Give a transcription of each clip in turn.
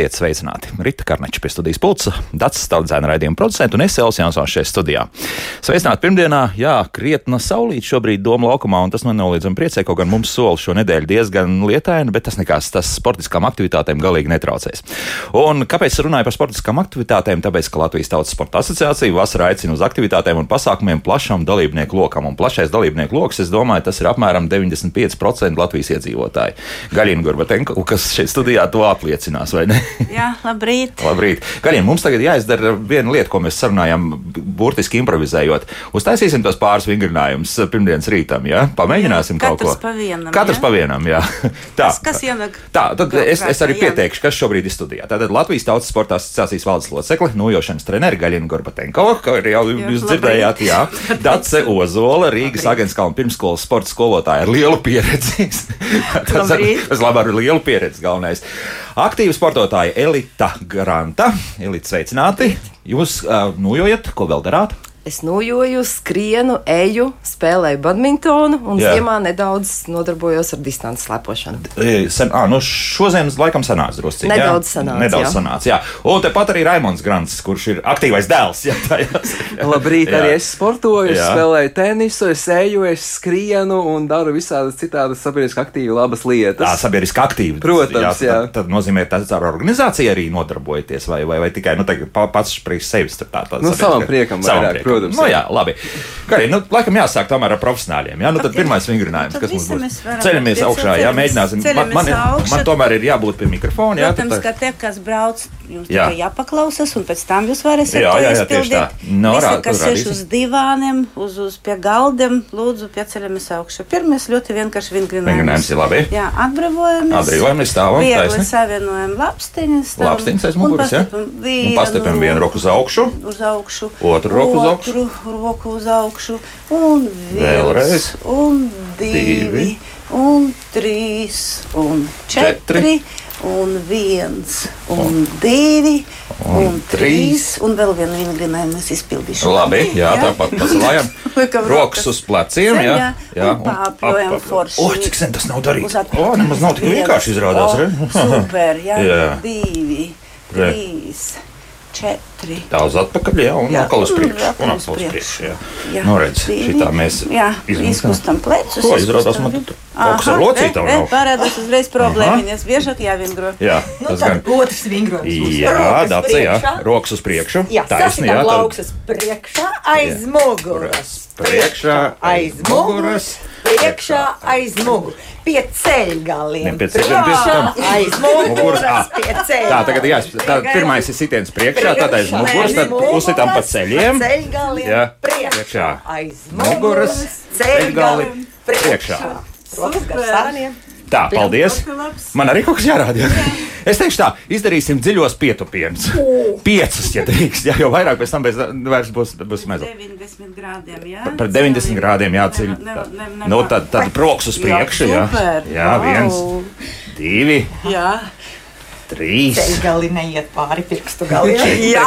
Esiet sveicināti! Rīta Karneča pie studijas pulca, Dats Staldzēna raidījuma producents un es Elsijas Jansons šeit studijā. Sveicināti pirmdienā, jā, krietna saulīt šobrīd Doma laukumā, un tas man nenoliedzami priecē, kaut gan mums soli šo nedēļu diezgan lietaini, bet tas nekas, tas sportiskām aktivitātēm galīgi netraucēs. Un kāpēc runāju par sportiskām aktivitātēm? Tāpēc, ka Latvijas Tautas Sporta asociācija vasarā aicina uz aktivitātēm un pasākumiem plašam dalībnieku lokam, un plašais dalībnieku lokus, es domāju, tas ir apmēram 95% Latvijas iedzīvotāji. Gaļina Gorbatenko, kas šeit studijā to apliecinās klausās, vai ne? Jā, labrīt. labrīt. Kariem, mums tagad jāizdara viena lieta, ko mēs sarunājām, burtiski improvizējot. Uztaisīsim tos pāris vingrinājumus pirmdienas rītam, jā? Pamēģināsim jā, kaut ko. Pa vienam, katrs jā? pa vienam, jā. Tā. Kas, kas ienāk? Tā, tad es, es arī pieteikšu, kas šobrīd ir studijā. Tātad Latvijas Tautas Sporta asociācijas valdes locekli, nojošanas treneri Gaļina Gorbatenko, ko arī jau jūs dzirdējāt, jā. Dace Ozola, Rīgas Agenskalna pirmskolas sporta skolotāja ar lielu pieredzi. Tas, tas labi ar lielu pieredzi galvenais. Aktīva sportotāja Elita Granta. Elita, sveicināti! Jūs uh, nojojat, ko vēl darāt? Es nojoju, skrienu, eju, spēlēju badmintonu un Jā. ziemā nedaudz nodarbojos ar distances lepošanu. Sen, à, nu šodien laikam sanāca drusku. Nedaudz jā? sanāca. Nedaudz jā. sanāca, jā. Un tepat arī Raimons Grants, kurš ir aktīvais dēls. Jā, tā, jā. Labrīt, jā. arī es sportoju, es spēlēju tenisu, es eju, es skrienu un daru visādas citādas sabiedriski aktīvi labas lietas. Tā, sabiedriski aktīvi. Protams, jā. jā. Tad, tad nozīmē, ka ar organizāciju arī nodarbojaties vai, vai, vai tikai nu, pats priekš sevis. Tā, tā, nu, savam priekam, savam vairāk, priekam. Protams. Nu, jā, labi. Kā arī, nu, laikam jāsāk tomēr ar profesionāļiem. Jā, nu, tad okay. pirmais vingrinājums, nu, kas mums būs. Ceļamies augšā, jā, mēģināsim. Man, man, augšā. man tomēr ir jābūt pie mikrofona. Jā, Protams, ka tie, kas brauc, jums jā. tikai jāpaklausas, un pēc tam jūs varēsiet jā, jā, jā, tieši tā. No, Visi, rā, kas sēž uz divāniem, uz, uz pie galdiem, lūdzu, pieceļamies augšā. Pirmais ļoti vienkārši vingrinājums. Vingrinājums ir labi. Jā, atbrīvojamies. Atbrīvojamies stāvam. Viegli savienojam lapstiņas. Lapstiņas aiz muguras, jā. Un pastipam vienu roku uz augšu. Uz augšu. Otru roku uz augšu. Otru roku uz augšu. Un viens. Vēlreiz. Un divi. divi un trīs, un četri, četri un viens, un, un divi, un, un trīs, un vēl vienu vingrinājumu mēs izpildīsim. Labi, jā, jā? tāpat pasalājam. Rokas uz pleciem, jā, jā, jā un pārpļojam forši. O, cik sen tas nav darīts. O, nemaz nav tik vienkārši izrādās, re? Super, jā, jā. divi, trīs četri. Daudz atpakaļ, jā, un jā. atkal uz priekšu. Un atkal uz priekšu, jā. jā. Nu, redz, šitā mēs izkustam plecus. Ko izrādās man tu? Kaut kas ar locītām nav. Parādās uzreiz problēmiņas, biežāk jāvingro. Jā, nu, tas gan. Otrs vingrojums. Jā, dace, jā, rokas uz priekšu. Jā, taisni, jā. Lauksas priekšā aiz muguras. Priekšā aiz muguras. Priekšā aiz muguras pie ceļgaliem. Pie ceļgaliem aiz muguras. Tā, tagad jā, tā, pirmais ir sitiens priekšā, tad aiz muguras, tad uzsitām pa ceļiem. Ceļgaliem. Jā, priekšā. Aiz muguras. Ceļgali priekšā. Super. Tā, paldies. Man arī kaut kas jārāda. Jā. Es teikšu, tā, izdarīsim dziļos pietupienus. Piecus, ja drīkst, jā, jo vairāk pēc tam vairs būs, būs maz. 90 grādiem, jā. Par, par 90 grādiem jāceļ. Nu, tad, tad proks uz priekšu, jā. Jā, viens, divi. Jā. Trīs. Ceļgali neiet pāri pirkstu galiem. Jā.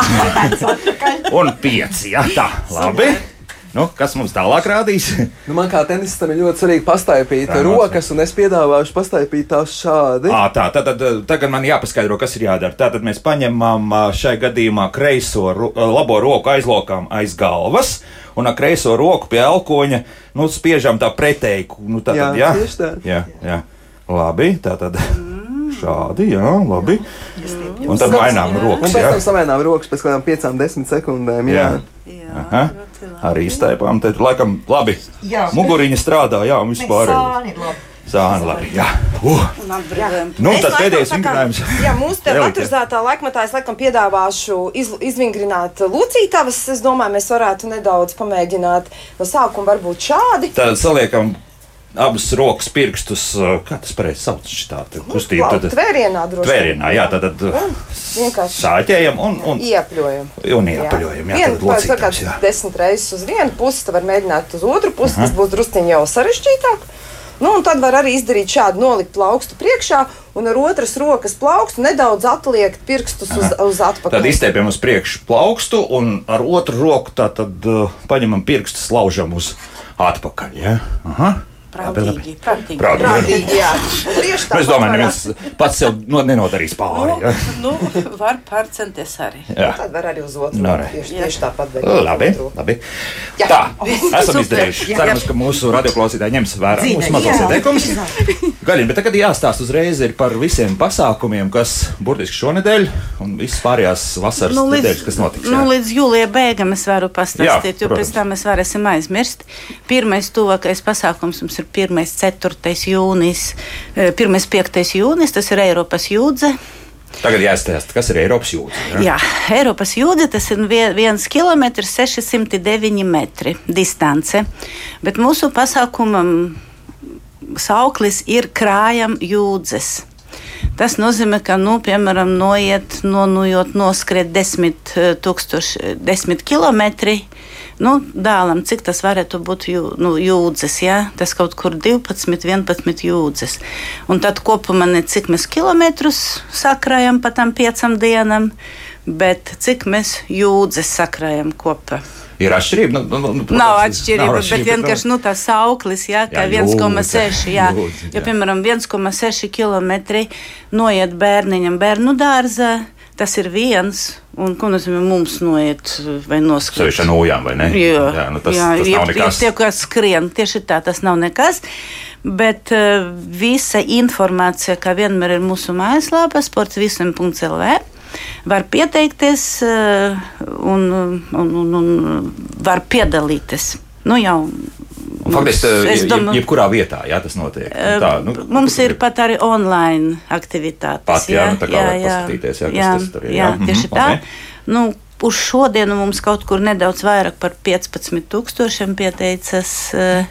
Un pieci, jā, tā, labi. Super. Nu, kas mums tālāk rādīs? nu, man kā tenisistam ir ļoti svarīgi pastaipīt Rānos. rokas, un es piedāvāšu pastaipīt tās šādi. À, tā, tad, tad tagad man jāpaskaidro, kas ir jādara. Tātad mēs paņemam šai gadījumā kreiso, labo roku aizlokām aiz galvas. Un ar kreiso roku pie elkoņa nu, spiežam tā pretēji. Nu, tā tad, jā, jā? Tā. jā, jā. Labi, tā tad. Šādi, jā, labi. Un tad mainām rokas. Un pēc tam samainām rokas pēc kādām piecām, desmit sekundēm. Jā. Jā. Jā arī iztaipām. Tad, laikam, labi. Jā, Muguriņa strādā, jā, un vispār. Zāle, labi. Jā, uh. nu, tad pēdējais vingrinājums. Jā, mūsu te motorizētā laikmatā es laikam piedāvāšu iz, izvingrināt lūcītavas. Es domāju, mēs varētu nedaudz pamēģināt no sākuma varbūt šādi. Tad saliekam abas rokas pirkstus, kā tas pareizi sauc, šitā kustība. Tad tvērienā droši. Tvērienā, jā, tad, tad vienkārši sāķējam un, un iepļojam. Un iepļojam, jā. jā Vienu, locītājs, jā. desmit reizes uz vienu pusi, tad var mēģināt uz otru pusi, Aha. tas būs drusciņi jau sarežģītāk. Nu, un tad var arī izdarīt šādu nolikt plaukstu priekšā, un ar otras rokas plaukstu nedaudz atliekt pirkstus uz, uz atpakaļ. Tad izstiepjam uz priekšu plaukstu, un ar otru roku tā tad uh, paņemam pirkstus, laužam uz atpakaļ. Ja? Aha. Prātīgi, prātīgi. Prātīgi. Prātīgi, jā. Tā. Nu, Es domāju, neviens pats sev no, nenodarīs pāri. Ja? Nu, var pārcenties arī. Jā. Tad var arī uz otru. Nu, re. Tieši, tieši tāpat. Labi, labi. Jā. Tā, esam Super. izdarījuši. Jā. Cerams, ka mūsu radioklausītāji ņems vērā Zina, mūsu mazos ieteikumus. Gaļiņ, bet tagad jāstāsta uzreiz ir par visiem pasākumiem, kas burtiski šonedēļ un visas pārējās vasaras Nu, nedēļas, kas notiks. nu, jā. līdz jūlijā beigām es varu pastāstīt, Jā, jo pēc protams. tam mēs varēsim aizmirst. Pirmais tuvākais pasākums mums ir 1. 4. jūnijas, eh, 1. 5. jūnijas, tas ir Eiropas jūdze. Tagad jāstāsta, kas ir Eiropas jūdzi. Ja? Jā, Eiropas jūdze tas ir 1 km 609 metri distance, bet mūsu pasākumam sauklis ir krājam jūdzes. Tas nozīmē, ka, nu, piemēram, noiet, nonujot, noskriet desmit eh, tūkstoši, desmit kilometri. Nu, dālam, cik tas varētu būt jū, nu, jūdzes, ja? tas kaut kur 12, 11 jūdzes. Un tad kopumā ne cik mēs kilometrus sakrājam pa tam piecam dienam, bet cik mēs jūdzes sakrājam kopā. Ir atšķirība. Nu, nu, nu, protams, Nav atšķirība, bet atšķirība, vienkārši nu, tā sauklis, jā, kā Jā, 1,6. Jā, jo, jā. piemēram, 1,6 km noiet bērniņam bērnu dārzā. Tas ir viens, un ko nozīmē mums noiet vai noskriet? Sevišķi ar nojām, vai ne? Jā, jā nu, tas, jā, tas nav nekas. tie, kas skrien, tieši tā, tas nav nekas. Bet uh, visa informācija, kā vienmēr ir mūsu mājaslapā, sportsvisam.lv, var pieteikties uh, un, un, un, un var piedalīties. Nu, jau, Faktiski, es je- domāju- jebkurā vietā, jā, tas notiek. Un Tā, nu, Mums ir pat arī online aktivitātes. Pat, jā, nu, tā kā paskatīties, jā, kas jā, tas tur ir, jā. jā, Mhm, tieši tā. Nu, uz šodienu mums kaut kur nedaudz vairāk par 15,000 pieteicas. eh,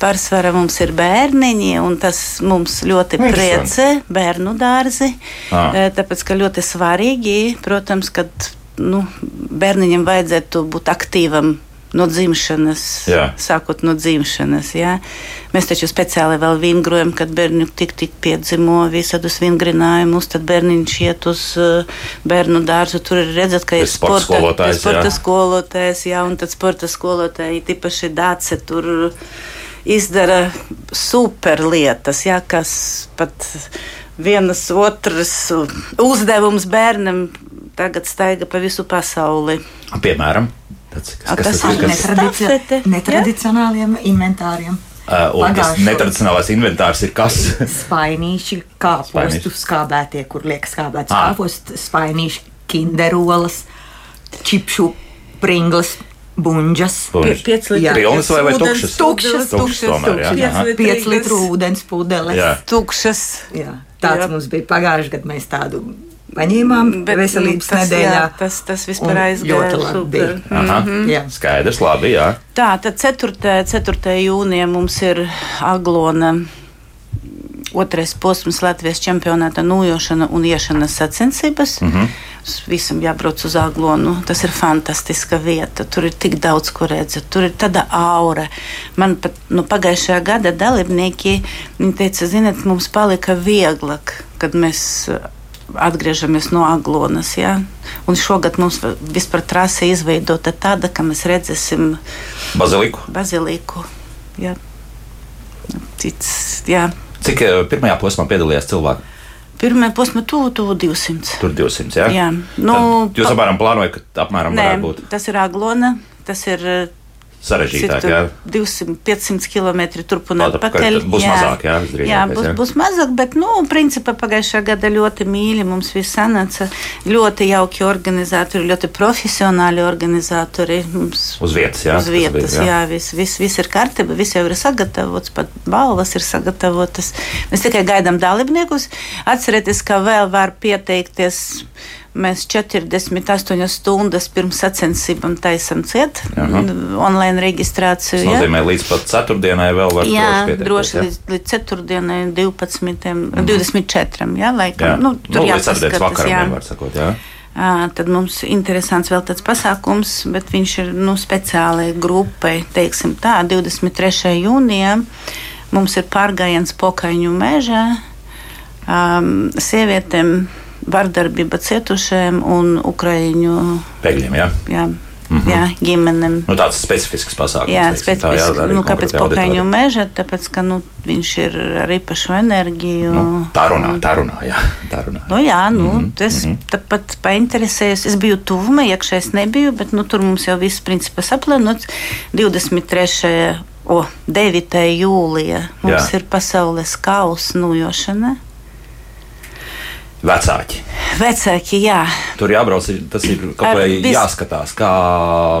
Pārsvarā mums ir bērniņi, un tas mums ļoti priecē, bērnu dārzi. Ā. Eh, Tāpēc, ka ļoti svarīgi, protams, kad nu, bērniņam vajadzētu būt aktīvam no dzimšanas, Jā. sākot no dzimšanas. Jā. Mēs taču speciāli vēl vingrojam, kad bērni tik, tik piedzimo visādus vingrinājumus, tad bērniņš iet uz uh, bērnu dārzu. Tur ir redzēt, ka ir sporta skolotājs, sporta jā. skolotājs, jā, un tad sporta skolotāji, tīpaši dāce, tur izdara super lietas, jā, kas pat vienas otras uzdevums bērnam tagad staiga pa visu pasauli. Piemēram, tāds, A, kas, kas, tas tas ir ir? Kas, Netradici Stafete, netradicionāliem inventāriem. uh, un tas netradicionālais inventārs ir kas? Spainīši, kāpostu skābētie, kur liekas skābēts Ā. kāposts, spainīši, kinderolas, čipšu, pringlas, buņģas. Buļbuļs. Pieci Jā. litri Pilnas vai- vai ūdens tukšas? pudeles, Tukšas tomēr, Aha. litri 5 litru ūdens pudeles. Jā. Tukšas. Jā, tāds Jā. mums bija pagājušajā gadā. Mēs tādu paņēmām Bet, veselības tas, nedēļā. Jā, tas, tas vispār aizgāja. ļoti labi super. bija. Aha, Jā. skaidrs, labi, jā. Tā, tad 4. 4. jūnijā mums ir Aglona. Otrais posms Latvijas čempionāta nūjošana un iešanas sacensības. Mm -hmm. Visam jābrauc uz Aglonu. Tas ir fantastiska vieta. Tur ir tik daudz, ko redzēt. Tur ir tāda aura. Man pat nu, pagājušajā gada dalībnieki teica, ziniet, mums palika vieglāk, kad mēs uh, atgriežamies no Aglonas. Ja? Un šogad mums vispār trase izveidota tāda, ka mēs redzēsim Baziliku. baziliku. Ja? Cits, jā. Cik eh, pirmajā posmā piedalījās cilvēki? Pirmā posma tuvu, tuvu 200. Tur 200, jā? Jā. Nu, Tad jūs apmēram plānojat, ka apmēram Nē, varētu būt tas ir Aglona. Tas ir eh, sarežģītāk, jā? tur 200, 500 km turp un atpakaļ. būs mazāk, jā, visdrīzākais, jā, būs, jā. būs mazāk, bet, nu, principā pagājušā gada ļoti mīļi mums viss sanāca. Ļoti jauki organizatori, ļoti profesionāli organizatori. Mums Uz vietas, jā? Uz tas vietas, bija, jā, viss vis, vis ir kārtībā, viss jau ir sagatavots, pat balvas ir sagatavotas. Mēs tikai gaidām dalībniekus. Atcerieties, ka vēl var pieteikties. Mēs 48 stundas pirms sacensībām taisam ciet Aha. online Tas reģistrāciju. ja? nozīmē, līdz pat ceturtdienai vēl var Jā, pieteikties, droši jā? līdz, līdz 4. 12. 24. Jā, laikam. Jā. Nu, tur nu, ceturtdienas jāpaskatās, vakaram, jā. jā. var sakot, jā. Ā, Tad mums ir interesants vēl tāds pasākums, bet viņš ir nu, speciāli grupai. Teiksim tā, 23. jūnijā mums ir pārgājiens pokaņu mežā. Um, sievietēm vardarbība cietušajiem un ukraiņu Pēkļiem, jā. jā, Mm -hmm. Jā, ģimenēm. Nu, tāds specifisks pasākums. Jā, teiksim, tā, jā, specifisks. Nu, kāpēc pokaņu meža? Tāpēc, ka nu, viņš ir ar īpašu enerģiju. Nu, tā runā, tā runā, jā. Tā runā. Nu, jā, nu, mm -hmm. es tāpat painteresējos. Es biju tuvumā, iekšā es nebiju, bet nu, tur mums jau viss principā saplānots. 23. O, 9. jūlijā mums Jā. ir pasaules kausa nojošana. Vecāki. Vecāki, jā, Tur jābrauc, tas ir kaut vai vis- jāskatās, kā,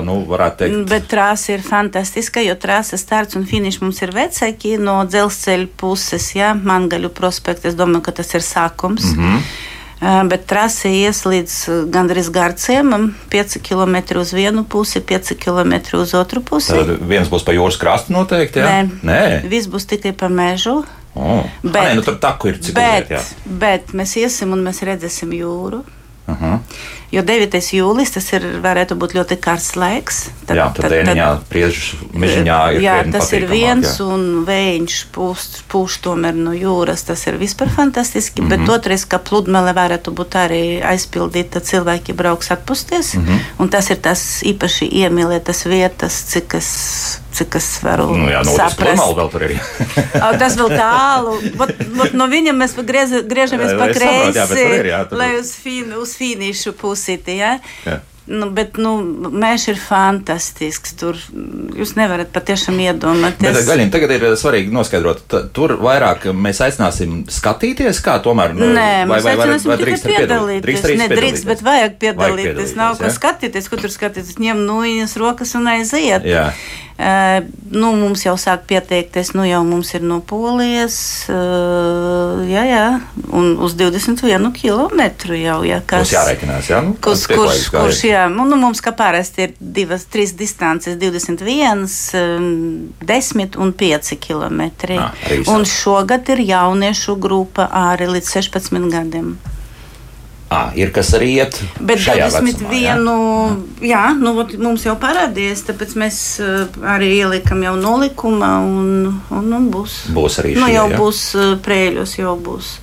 nu, varētu teikt. bet trāsa ir fantastiska, jo trāsa starts un finišs mums ir vecāki no dzelzceļa puses, jā, Mangaļu prospekts. Es domāju, ka tas ir sākums. Mm. -hmm. Bet trase ies līdz gandrīz Gārciemam, 5 km uz vienu pusi, 5 km uz otru pusi. Tad viens būs pa jūras krastu noteikti, jā? Nē, Nē. viss būs tikai pa mežu. Oh. Bet, Bet- nē, nu, tur taku ir cik Bet, bet mēs iesim un mēs redzēsim jūru. Uh -huh. Jo 9. jūlijs tas ir, varētu būt ļoti karsts laiks. jā, tad dēniņā, priežu mežiņā ir Jā, tas ir viens, jā. un vējš pūš, pūš tomēr no jūras. Tas ir vispār fantastiski. Mm Mhm. -hmm. Bet otrais, ka pludmale varētu būt arī aizpildīta, cilvēki brauks atpūsties. Mm Mhm. -hmm. Un tas ir tas īpaši iemīlētas vietas, cik es, cik es varu Nu, jā, no otras saprast. vēl tur ir. O, Tas vēl tālu. Vot, vot no viņa mēs griez, griežamies pa kreisi, lai uz, fin, uz société her. Nu, bet nu, mēs ir fantastisks. Tur jūs nevarat patiešām Bet, iedomāties. Gaļiņ, tagad ir svarīgi noskaidrot, t- tur vairāk mēs aicināsim skatīties, kā tomēr. nu, Nē, vai- vai- vai tikai drīkst piedalīties. Drīkst Nedrīkst, piedalīties. bet vajag piedalīties. piedalīties, Nav ko jā? skatīties, kur tur skatīties. Ņem no viņas rokas un aiziet. Jā. Uh, nu, mums jau sāk pieteikties, nu jau mums ir no Polijas, uh, jā, jā, un uz 21 km jau, jā, Kas jārēķinās, jā? Nu, Kurš, kurš, kurš jā, nu, nu, mums kā parasti ir divas, trīs distances, 21, um, 10 un 5 km. Ah, un šogad ir jauniešu grupa arī līdz 16 gadiem. À, ir kas arī iet. Bet šajā 21, vecumā, jā? jā, nu, vot mums jau parādījās, tāpēc mēs uh, arī ielikam jau nolikumā, un, un, un būs. Būs arī Nu, šie, jau jā? būs uh, prēļos, jau būs.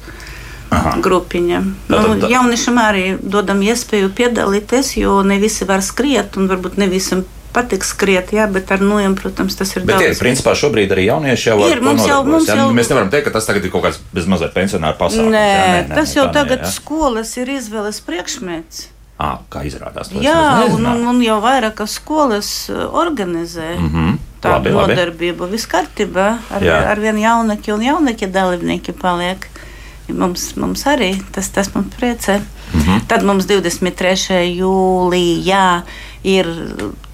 Aha. Grupiņa. Tā Nu, jauniešiem arī dodam iespēju piedalīties, jo ne visi var skriet, un varbūt ne visam patīk skriet, jā, bet ar nojiem, protams, tas ir Bet ir, daudz. principā, šobrīd arī jaunieši jau Ir, mums jau- mums jā? jau- Mēs nevaram teikt, ka tas tagad ir kaut kāds bezmazliet pensionāru pasākums. Nē, jā? tas jau tā tagad jā? skolas ir izvēles priekšmets. À, kā izrādās. to es Jā, un, un, un jau vairākas skolas uh, organizē mm Mhm. tādu Labi, nodarbību. Viss kārtībā, ar, ar vien jaunāki un jaunāki dalībnieki paliek. Mums, mums arī tas, tas man priecē. Mm Mhm. -hmm. Tad mums 23. jūlijā ir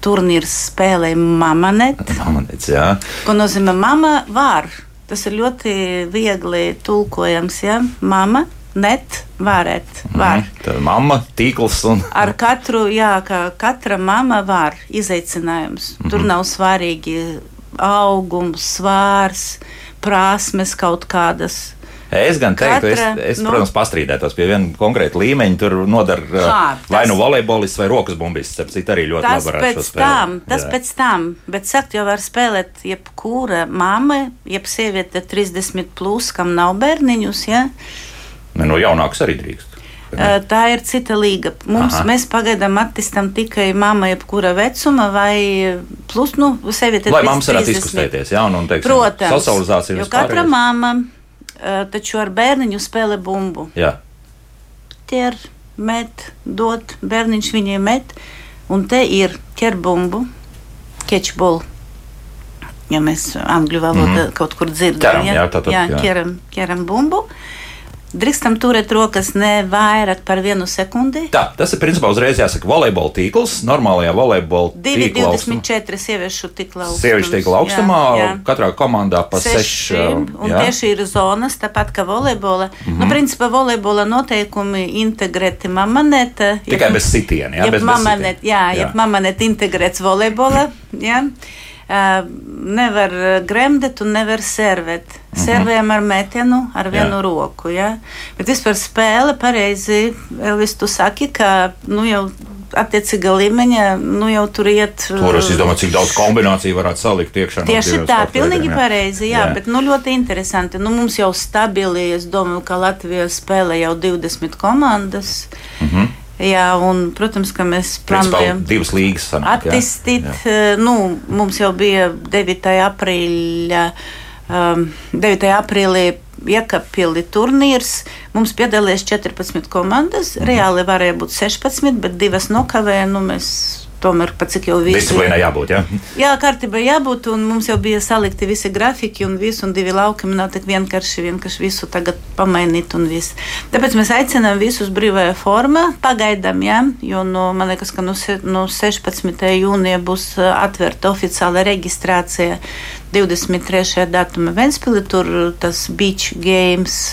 turnīrs spēlē Mamanet. Pamanīts, jā. Ko nozīmē mama var? Tas ir ļoti viegli tulkojams. Ja? Mama, net, varēt, var. Mhm. Tad mamma, tīkls un. Ar katru, jā, ka katra mama var izaicinājums. Mm -hmm. Tur nav svarīgi augums, svārs, prasmes kaut kādas. Es gan teiktu, Katra, es, es nu- protams, pastrīdētos pie viena konkrēta līmeņa. Tur nodara vai nu volejbolists vai rokas bumbists. Starp citu, arī ļoti labi varētu spēlēt. tam, tas Jā. pēc tam, bet sakt jau var spēlēt jebkura mamma, jeb sieviete 30 plus, kam nav bērniņus, ja? Ne, no jaunākas arī drīkst. Tā ir cita līga. Mums, Aha. mēs pagaidām attīstām tikai mamma, jebkura vecuma, vai plus, nu, sieviete Lai mammas varētu 30. izkustēties, jā, un, un teiksim, Protams, socializācija jo katra mamma taču ar bērniņu spēlē bumbu. Jā, Ķer, met, dot, bērniņš viņai met, un te ir ķerbumbu, catchball. Ja mēs angļu valodā mm -hmm. kaut kur dzirdam, Ķeram, jā, tātad, jā, jā. ķeram, ķeram bumbu. Drīkstam turēt rokas ne vairāk par vienu sekundi. tā, tas ir principā uzreiz jāsaka volejbola tīkls. Normālajā volejbola tīkla augstumā. 2,24 sieviešu tīkla augstumā. Sieviešu tīkla augstumā, katrā komandā pa Seši, seši. un tieši ir zonas, tāpat kā volejbola. Mm -hmm. nu, principā volejbola noteikumi integrēti mamaneta. Tikai bez sitiena, jā, Ja bez- bez mamanet, sitiena. jā, Jā. ja mamanet integrēts volejbola, jā. Uh, nevar uh, gremdēt un nevar servēt. Mhm. Servējam ar metienu, ar vienu Jā. roku. Ja? Bet vispār spēle pareizi, Elvis, tu saki, ka nu, jau attiecīga līmeņa, nu jau tur iet. Tur es domāju, cik daudz kombināciju varētu salikt iekšā. no Tieši diviem tā, pilnīgi jā. pareizi. Jā, jā. bet nu, ļoti interesanti. Nu, mums jau stabili, es domāju, ka Latvija spēlē jau 20 komandas. Mm -hmm. Jā, un, protams, ka mēs plānojam divas līgas sanāk, attīstīt. Jā. Nu, mums jau bija 9. aprīļa. Um, 9. aprīlī iekapili turnīrs. Mums piedalījās 14 komandas. -hmm. Reāli varēja būt 16, bet divas nokavēja. Nu, mēs tomēr pat cik jau visi. Disciplīnai jābūt, jā? Jā, kārtībai jābūt, un mums jau bija salikti visi grafiki un viss, un divi laukumi nav tik vienkārši, vienkārši visu tagad pamainīt un viss. Tāpēc mēs aicinām visus brīvajā formā, pagaidām, jā, jo, nu, man liekas, ka no, no 16. jūnija būs atvērta oficiāla reģistrācija 23. datuma Ventspili, tur tas beach games,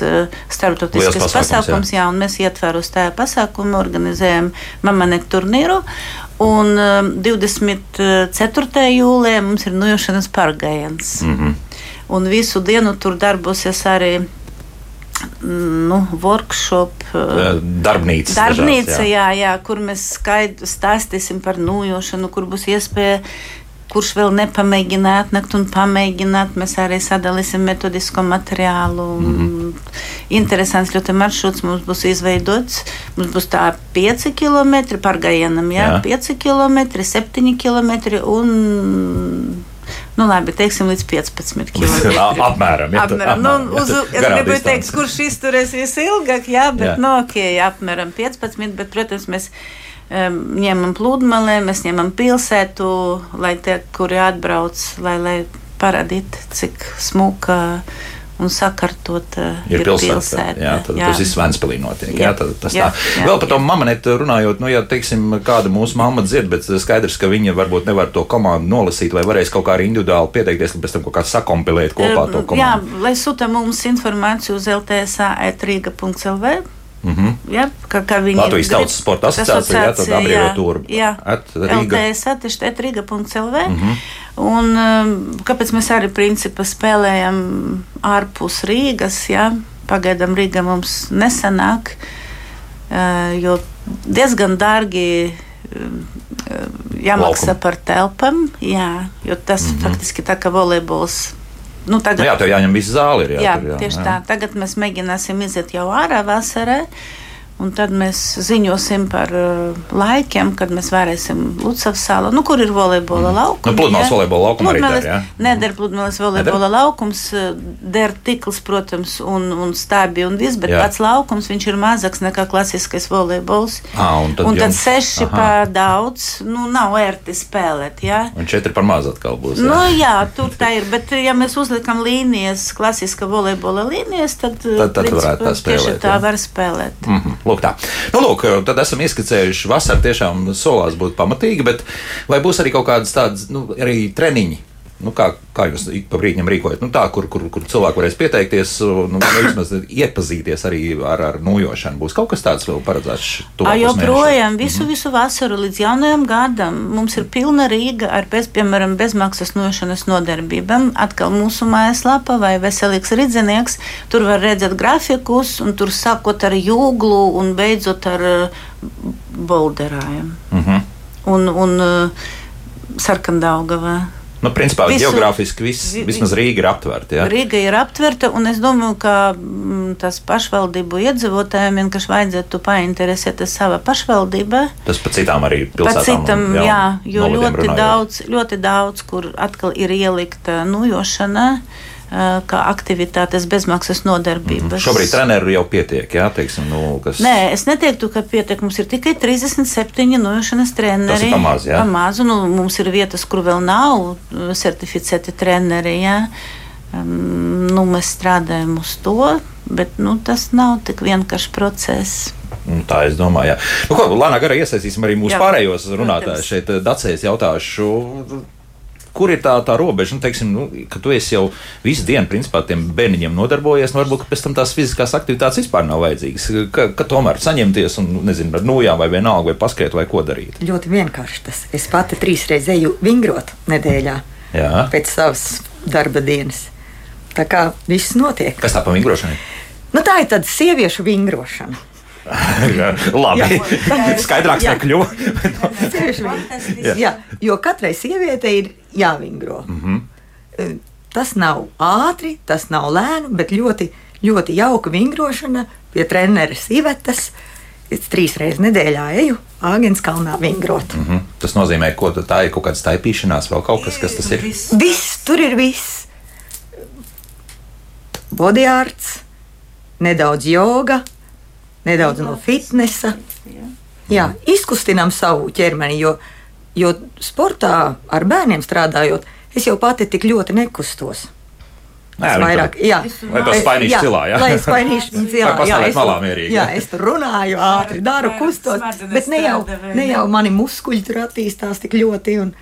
starptautiskais pasākums, jā. jā, un mēs ietveru uz tā pasākumu, organizējam Mamanet turnīru. Un 24. Um, jūlijā mums ir nojošanas pārgājiens. Mm -hmm. Un visu dienu tur darbosies arī nu, workshop. Uh, darbnīca. Darbnīca, dažās, jā. Jā, jā, kur mēs skaidri stāstīsim par nojošanu, kur būs iespēja kurš vēl nepamēģināja atnākt un pamēģināt. Mēs arī sadalīsim metodisko materiālu. Mm -hmm. Interesants ļoti maršruts mums būs izveidots. Mums būs tā 5 km pārgājienam, jā, jā. 5 km, 7 km un Nu, labi, teiksim, līdz 15 km. apmēram. Jā, apmēram. Nu, uz, es gribēju teikt, kurš izturēs visilgāk, jā, bet, jā. nu, ok, apmēram 15, bet, protams, mēs ņemam pludmali, mēs ņemam pilsētu, lai tie, kuri atbrauc, lai, lai parādītu, cik smuka un sakartot ir, ir pilsēta. pilsēta. Jā, tad jā. tas viss Vēnspilī notiek. Jā, jā, tad, tas jā, tā. Jā, Vēl par to mamanētu runājot, nu, ja, teiksim, kāda mūsu mamma dzird, bet skaidrs, ka viņa varbūt nevar to komandu nolasīt, vai varēs kaut kā arī individuāli pieteikties, un pēc tam kaut kā sakompilēt kopā to komandu. Jā, lai sūta mums informāciju uz LTSA etrīga.lv Mm -hmm. ja, kā, kā viņi Latvijas Tautas Sporta asociācija, jā, tad abreviatūra. Jā, LTS atešķēt Riga.lv. Mm -hmm. Un um, kāpēc mēs arī principā spēlējam ārpus Rīgas, jā, pagaidām Rīga mums nesanāk, uh, jo diezgan dārgi uh, jāmaksā Laukuma. par telpām, jā, jo tas mm -hmm. faktiski tā kā volejbols nu, tagad, nu jā, tev jāņem visa zāle. Ir, jā, jā, tur, jā, tieši jā. tā. Tagad mēs mēģināsim iziet jau ārā vasarā. Un tad mēs ziņosim par uh, laikiem, kad mēs varēsim Lucavas salā, nu, kur ir volejbola mm. laukums. Nu, pludmales volejbola laukums arī der, ja? Neder pludmales volejbola laukums, uh, der tikls, protams, un, un stābi un viss, bet jā. pats laukums, viņš ir mazāks nekā klasiskais volejbols. À, un tad, un tad jums... seši Aha. pa daudz, nu, nav ērti spēlēt, jā. Un četri par maz atkal būs. Jā. Nu, jā, tur tā ir, bet ja mēs uzliekam līnijas, klasiska volejbola līnijas, tad, tad, tad principā, varētu tā spēlēt. Tieši tā jā. var spēlēt. Mm -hmm. Lūk, tā. Nu, lūk, tad esam ieskicējuši, vasara tiešām solās būt pamatīga, bet vai būs arī kaut kādas tādas, nu, arī treniņi? Nu, kā, kā jūs pa brīdim rīkojat? Nu, tā, kur, kur, kur cilvēki varēs pieteikties, nu, vismaz iepazīties arī ar, ar nojošanu. Būs kaut kas tāds vēl paredzēts. Joprojām visu, mm -hmm. visu vasaru līdz jaunajam gadam mums ir pilna Rīga ar, bez, piemēram, bezmaksas nojošanas nodarbībām. Atkal mūsu mājaslapa vai veselīgs ridzenieks. Tur var redzēt grafikus, un tur sākot ar jūglu un beidzot ar uh, bolderājiem. Mm -hmm. Un, un uh, sarkandaugavā. Nu, principā Visu, geogrāfiski vis, vismaz Rīga ir aptverta. Ja? Rīga ir aptverta, un es domāju, ka mm, tas pašvaldību iedzīvotājiem vienkārši vajadzētu painteresēties savā pašvaldībā. Tas pa citām arī pilsētām. Pa citam, jā, jo ļoti runājot. daudz, ļoti daudz, kur atkal ir ielikta nujošana. Eh, kā aktivitātes bezmaksas nodarbības. Mm -hmm. Šobrīd treneru jau pietiek, jā, teiksim, nu, kas. Nē, es neteiktu, ka pietiek. Mums ir tikai 37 nojošanas treneri. Tas ir pamaz, jā. Pamaz, nu, mums ir vietas, kur vēl nav certificēti treneri, jā. Nu, mēs strādājam uz to, bet nu, tas nav tik vienkāršs process. Nu, tā es domāju. Jā. Nu, ko, Lānā garā iesaistīsim arī mūsu jā, pārējos runātājus. Šeit Dacēs jautāšu kur ir tā, tā robeža? Nu, teiksim, nu, ka tu esi jau visu dienu, principā, tiem bērniņiem nodarbojies, nu, varbūt pēc tam tās fiziskās aktivitātes vispār nav vajadzīgas. Ka, ka tomēr saņemties un, nu, nezinu, ar nojām vai vienalga, vai paskriet, vai ko darīt. Ļoti vienkārši tas. Es pati trīs reizes eju vingrot nedēļā Jā. pēc savas darba dienas. Tā kā viss notiek. Kas tā pa vingrošanai? Nu, tā ir tāda sieviešu vingrošana. Labi, skaidrāks nekļuva. jā, jo katrai sievietei ir jāvingro. Mm -hmm. Tas nav ātri, tas nav lēni, bet ļoti, ļoti jauka vingrošana pie treneris Ivetas. Es trīs reizes nedēļā eju Āgens kalnā vingrot. Mm -hmm. Tas nozīmē, ka tā ir kaut kāda staipīšanās, vēl kaut kas, kas tas ir. Viss, viss tur ir viss. Bodyārts, nedaudz joga, nedaudz no fitnesa. Jā, izkustinām savu ķermeni, jo, jo sportā ar bērniem strādājot, es jau pati tik ļoti nekustos. Nē, vairāk, jā, lai to spainīšu cilā. Jā. Lai spainīšu viņu cilā. Jā, es, malā mierīgi, jā, es tur runāju ātri, daru kustos, bet ne jau, ne jau mani muskuļi tur attīstās tik ļoti. Un,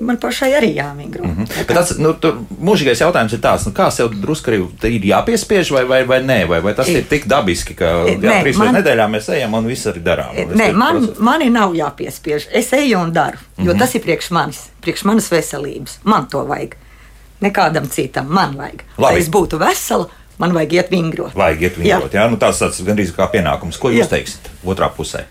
Man pašai arī jāmigro. Mm -hmm. Bet tas nu, mūžīgais jautājums ir tāds, nu, kā sev drusku ir jāpiespiež, vai, vai, vai nē, vai, vai tas ir tik dabiski, ka jā, nē, trīs man... nedēļā mēs ejam un viss arī darām. Nē, man, mani nav jāpiespiež. Es eju un daru, jo mm -hmm. tas ir priekš manis, priekš manas veselības. Man to vajag nekādam citam. Man vajag. Labi. Lai es būtu vesela, man vajag iet vingrot. Vajag iet vingrot, jā. jā? Nu, tas ir gandrīz kā pienākums. Ko jūs jā. teiksiet otrā pusē?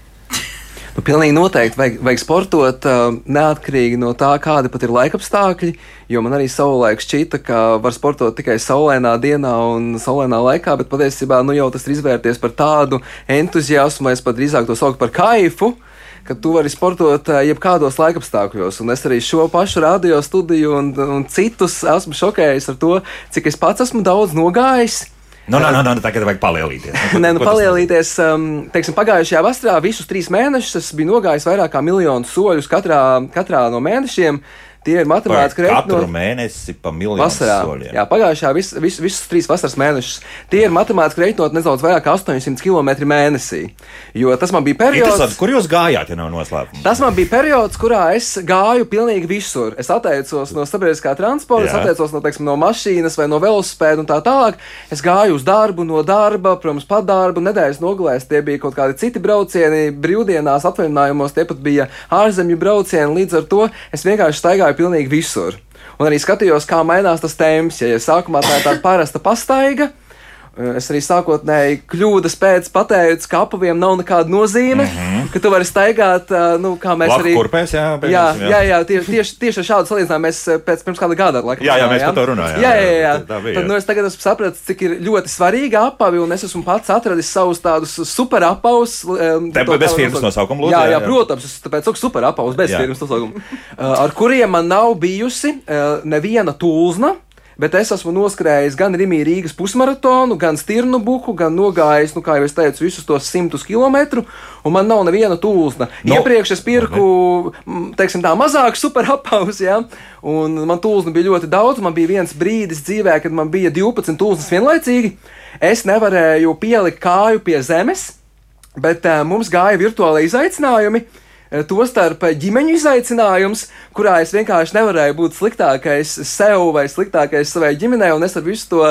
Nu, pilnīgi noteikti vajag, vajag sportot neatkarīgi no tā, kādi pat ir laikapstākļi. Jo man arī savulaik šķita, ka var sportot tikai saulainā dienā un saulainā laikā, bet patiesībā nu, jau tas ir izvērties par tādu entuziasmu, vai es pat drīzāk to saucu par kaifu. Ka tu vari sportot jebkādos laikapstākļos. Un es arī šo pašu radio studiju un, un citus esmu šokējis ar to, cik es pats esmu daudz nogājis. Nu, no, no, no, no, tagad vajag palielīties. Nu, Nē, nu, palielīties. Um, teiksim, pagājušajā vasarā visus trīs mēnešus es biju nogājis vairāk kā miljonu soļus katrā, katrā no mēnešiem. Tie ir matemātiski rēķini. Katru mēnesi pa miljonu. Soļiem. Jā, pagājušā vis, vis, visus trīs vasaras mēnešus. Tie ir matemātiski rēķinot nedaudz vairāk kā 800 km mēnesī. Jo tas man bija periods, kur jūs gājāt, ja nav noslēpums. Tas man bija periods, kurā es gāju pilnīgi visur. Es atteicos no sabiedriskā transporta, es atteicos no, teiksim, no mašīnas vai no velosipēda un tā tālāk. Es gāju uz darbu, no darba, protams, pat darbu, nedēļas nogalēs. Tie bija kaut kādi citi braucieni, brīvdienās, atvaļinājumos, tie pat bija ārzemju braucieni. Līdz ar to es vienkārši staigāju gāju pilnīgi visur. Un arī skatījos, kā mainās tas temps. Ja, ja sākumā tā ir tāda parasta pastaiga, es arī sākotnēji kļūdas pēc pateicu, ka apaviem nav nekāda nozīme, mm -hmm. ka tu vari staigāt, eh, nu, kā mēs Labi, arī. Kurpēs, jā, jā, jā, jā, jā tieši, tieši, tieši ar šādu salīdzinājumu mēs eh, pēc pirms kāda gada laikam. Jā, jā, mēs par to runājām. Jā, jā, jā. jā. Bija, Tad, nu, es tagad esmu sapratis, cik ir ļoti svarīgi apavi, un es esmu pats atradis savus tādus super apavus. Te bez firmas nosaukuma, lūdzu. Jā, jā, protams, es tāpēc saku super apavus bez jā. firmas nosaukuma, ar kuriem man nav bijusi neviena tūzna Bet es esmu noskrējis gan Rīgā Rīgas pusmaratonu, gan Stirnu buku, gan nogājis, nu, kā jau es teicu, visus tos simtus kilometru, un man nav neviena tūzna. No. Iepriekš es pirku, teiksim, tā mazāk superapavus, ja, un man tūzna bija ļoti daudz. Man bija viens brīdis dzīvē, kad man bija 12 tūznas vienlaicīgi. Es nevarēju pielikt kāju pie zemes, bet uh, mums gāja virtuālai izaicinājumi. Uh, Tostarp ģimeņu izaicinājums, kurā es vienkārši nevarēju būt sliktākais sev vai sliktākais savai ģimenei, un es ar visu to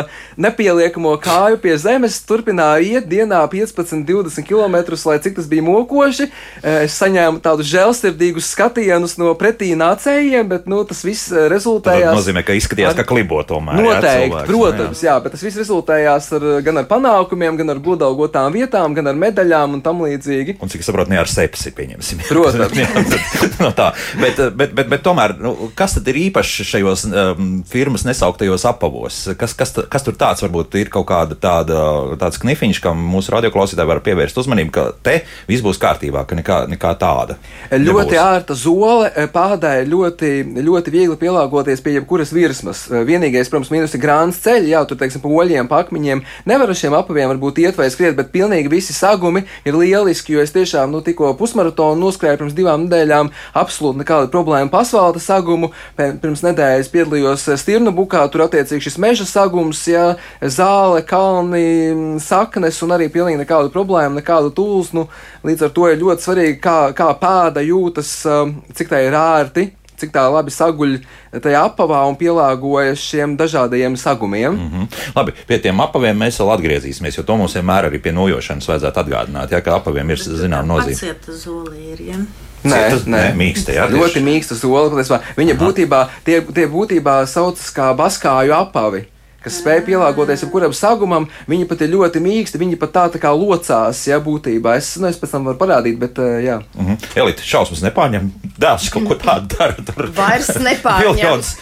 nepieliekamo kāju pie zemes turpināju iet dienā 15, 20 km, lai cik tas bija mokoši. Eh, es saņēmu tādus žēlsirdīgus skatienus no pretī nācējiem, bet nu, tas viss eh, rezultējās. Tas nozīmē, ka izskatījās, ka klibo tomēr. Noteikti, jā, cilvēks, protams, jā. jā, bet tas viss rezultējās ar, gan ar panākumiem, gan ar godalgotām vietām, gan ar medaļām un tam līdzīgi. Un cik saprotu, ne ar sepsi, pieņemsim. Protams. no tā, bet, bet, bet, bet tomēr, nu, kas tad ir īpašs šajos um, firmas nesauktajos apavos? Kas, kas, kas tur tāds varbūt ir kaut kāda tāda, tāds knifiņš, kam mūsu radioklausītāji var pievērst uzmanību, ka te viss būs kārtībā, ka nekā, nekā tāda. Ļoti ārta zole, pādai ļoti, ļoti viegli pielāgoties pie jebkuras virsmas. Vienīgais, protams, mīnus ir grāns ceļš, jā, tur, teiksim, pa oļiem, pa akmeņiem. Nevar ar šiem apaviem varbūt iet vai skriet, bet pilnīgi visi sagumi ir lieliski, jo es tiešām, nu, tikko pusmaratonu noskrēju pirms divām nedēļām, absolūti nekāda problēma asfalta sagumu. Pirms nedēļas piedalījos Stirnu bukā, tur attiecīgi šis meža sagums, jā, zāle, kalni, saknes un arī pilnīgi nekādu problēmu, nekādu tūlsnu. Līdz ar to ir ļoti svarīgi, kā, kā pēda jūtas, cik tā ir ērti cik tā labi saguļ tajā apavā un pielāgojas šiem dažādajiem sagumiem. Mm -hmm. Labi, pie tiem apaviem mēs vēl atgriezīsimies, jo to mums vienmēr arī pie nojošanas vajadzētu atgādināt, ja, ka apaviem ir zināma nozīme. Pacieta zoli ir, ja? Nē, tas nē. mīksta. Jā, ļoti mīksta soli. Viņa Aha. būtībā, tie, tie būtībā saucas kā baskāju apavi kas spēj pielāgoties jebkuram sagumam. Viņi pat ir ļoti mīksti, viņi pat tā, tā kā locās, ja būtībā. Es, nu, es pēc tam varu parādīt, bet uh, jā. Mm -hmm. Elite šausmas nepārņem. Dēls kaut ko tādu dara. Tur Vairs nepārņem. Miljons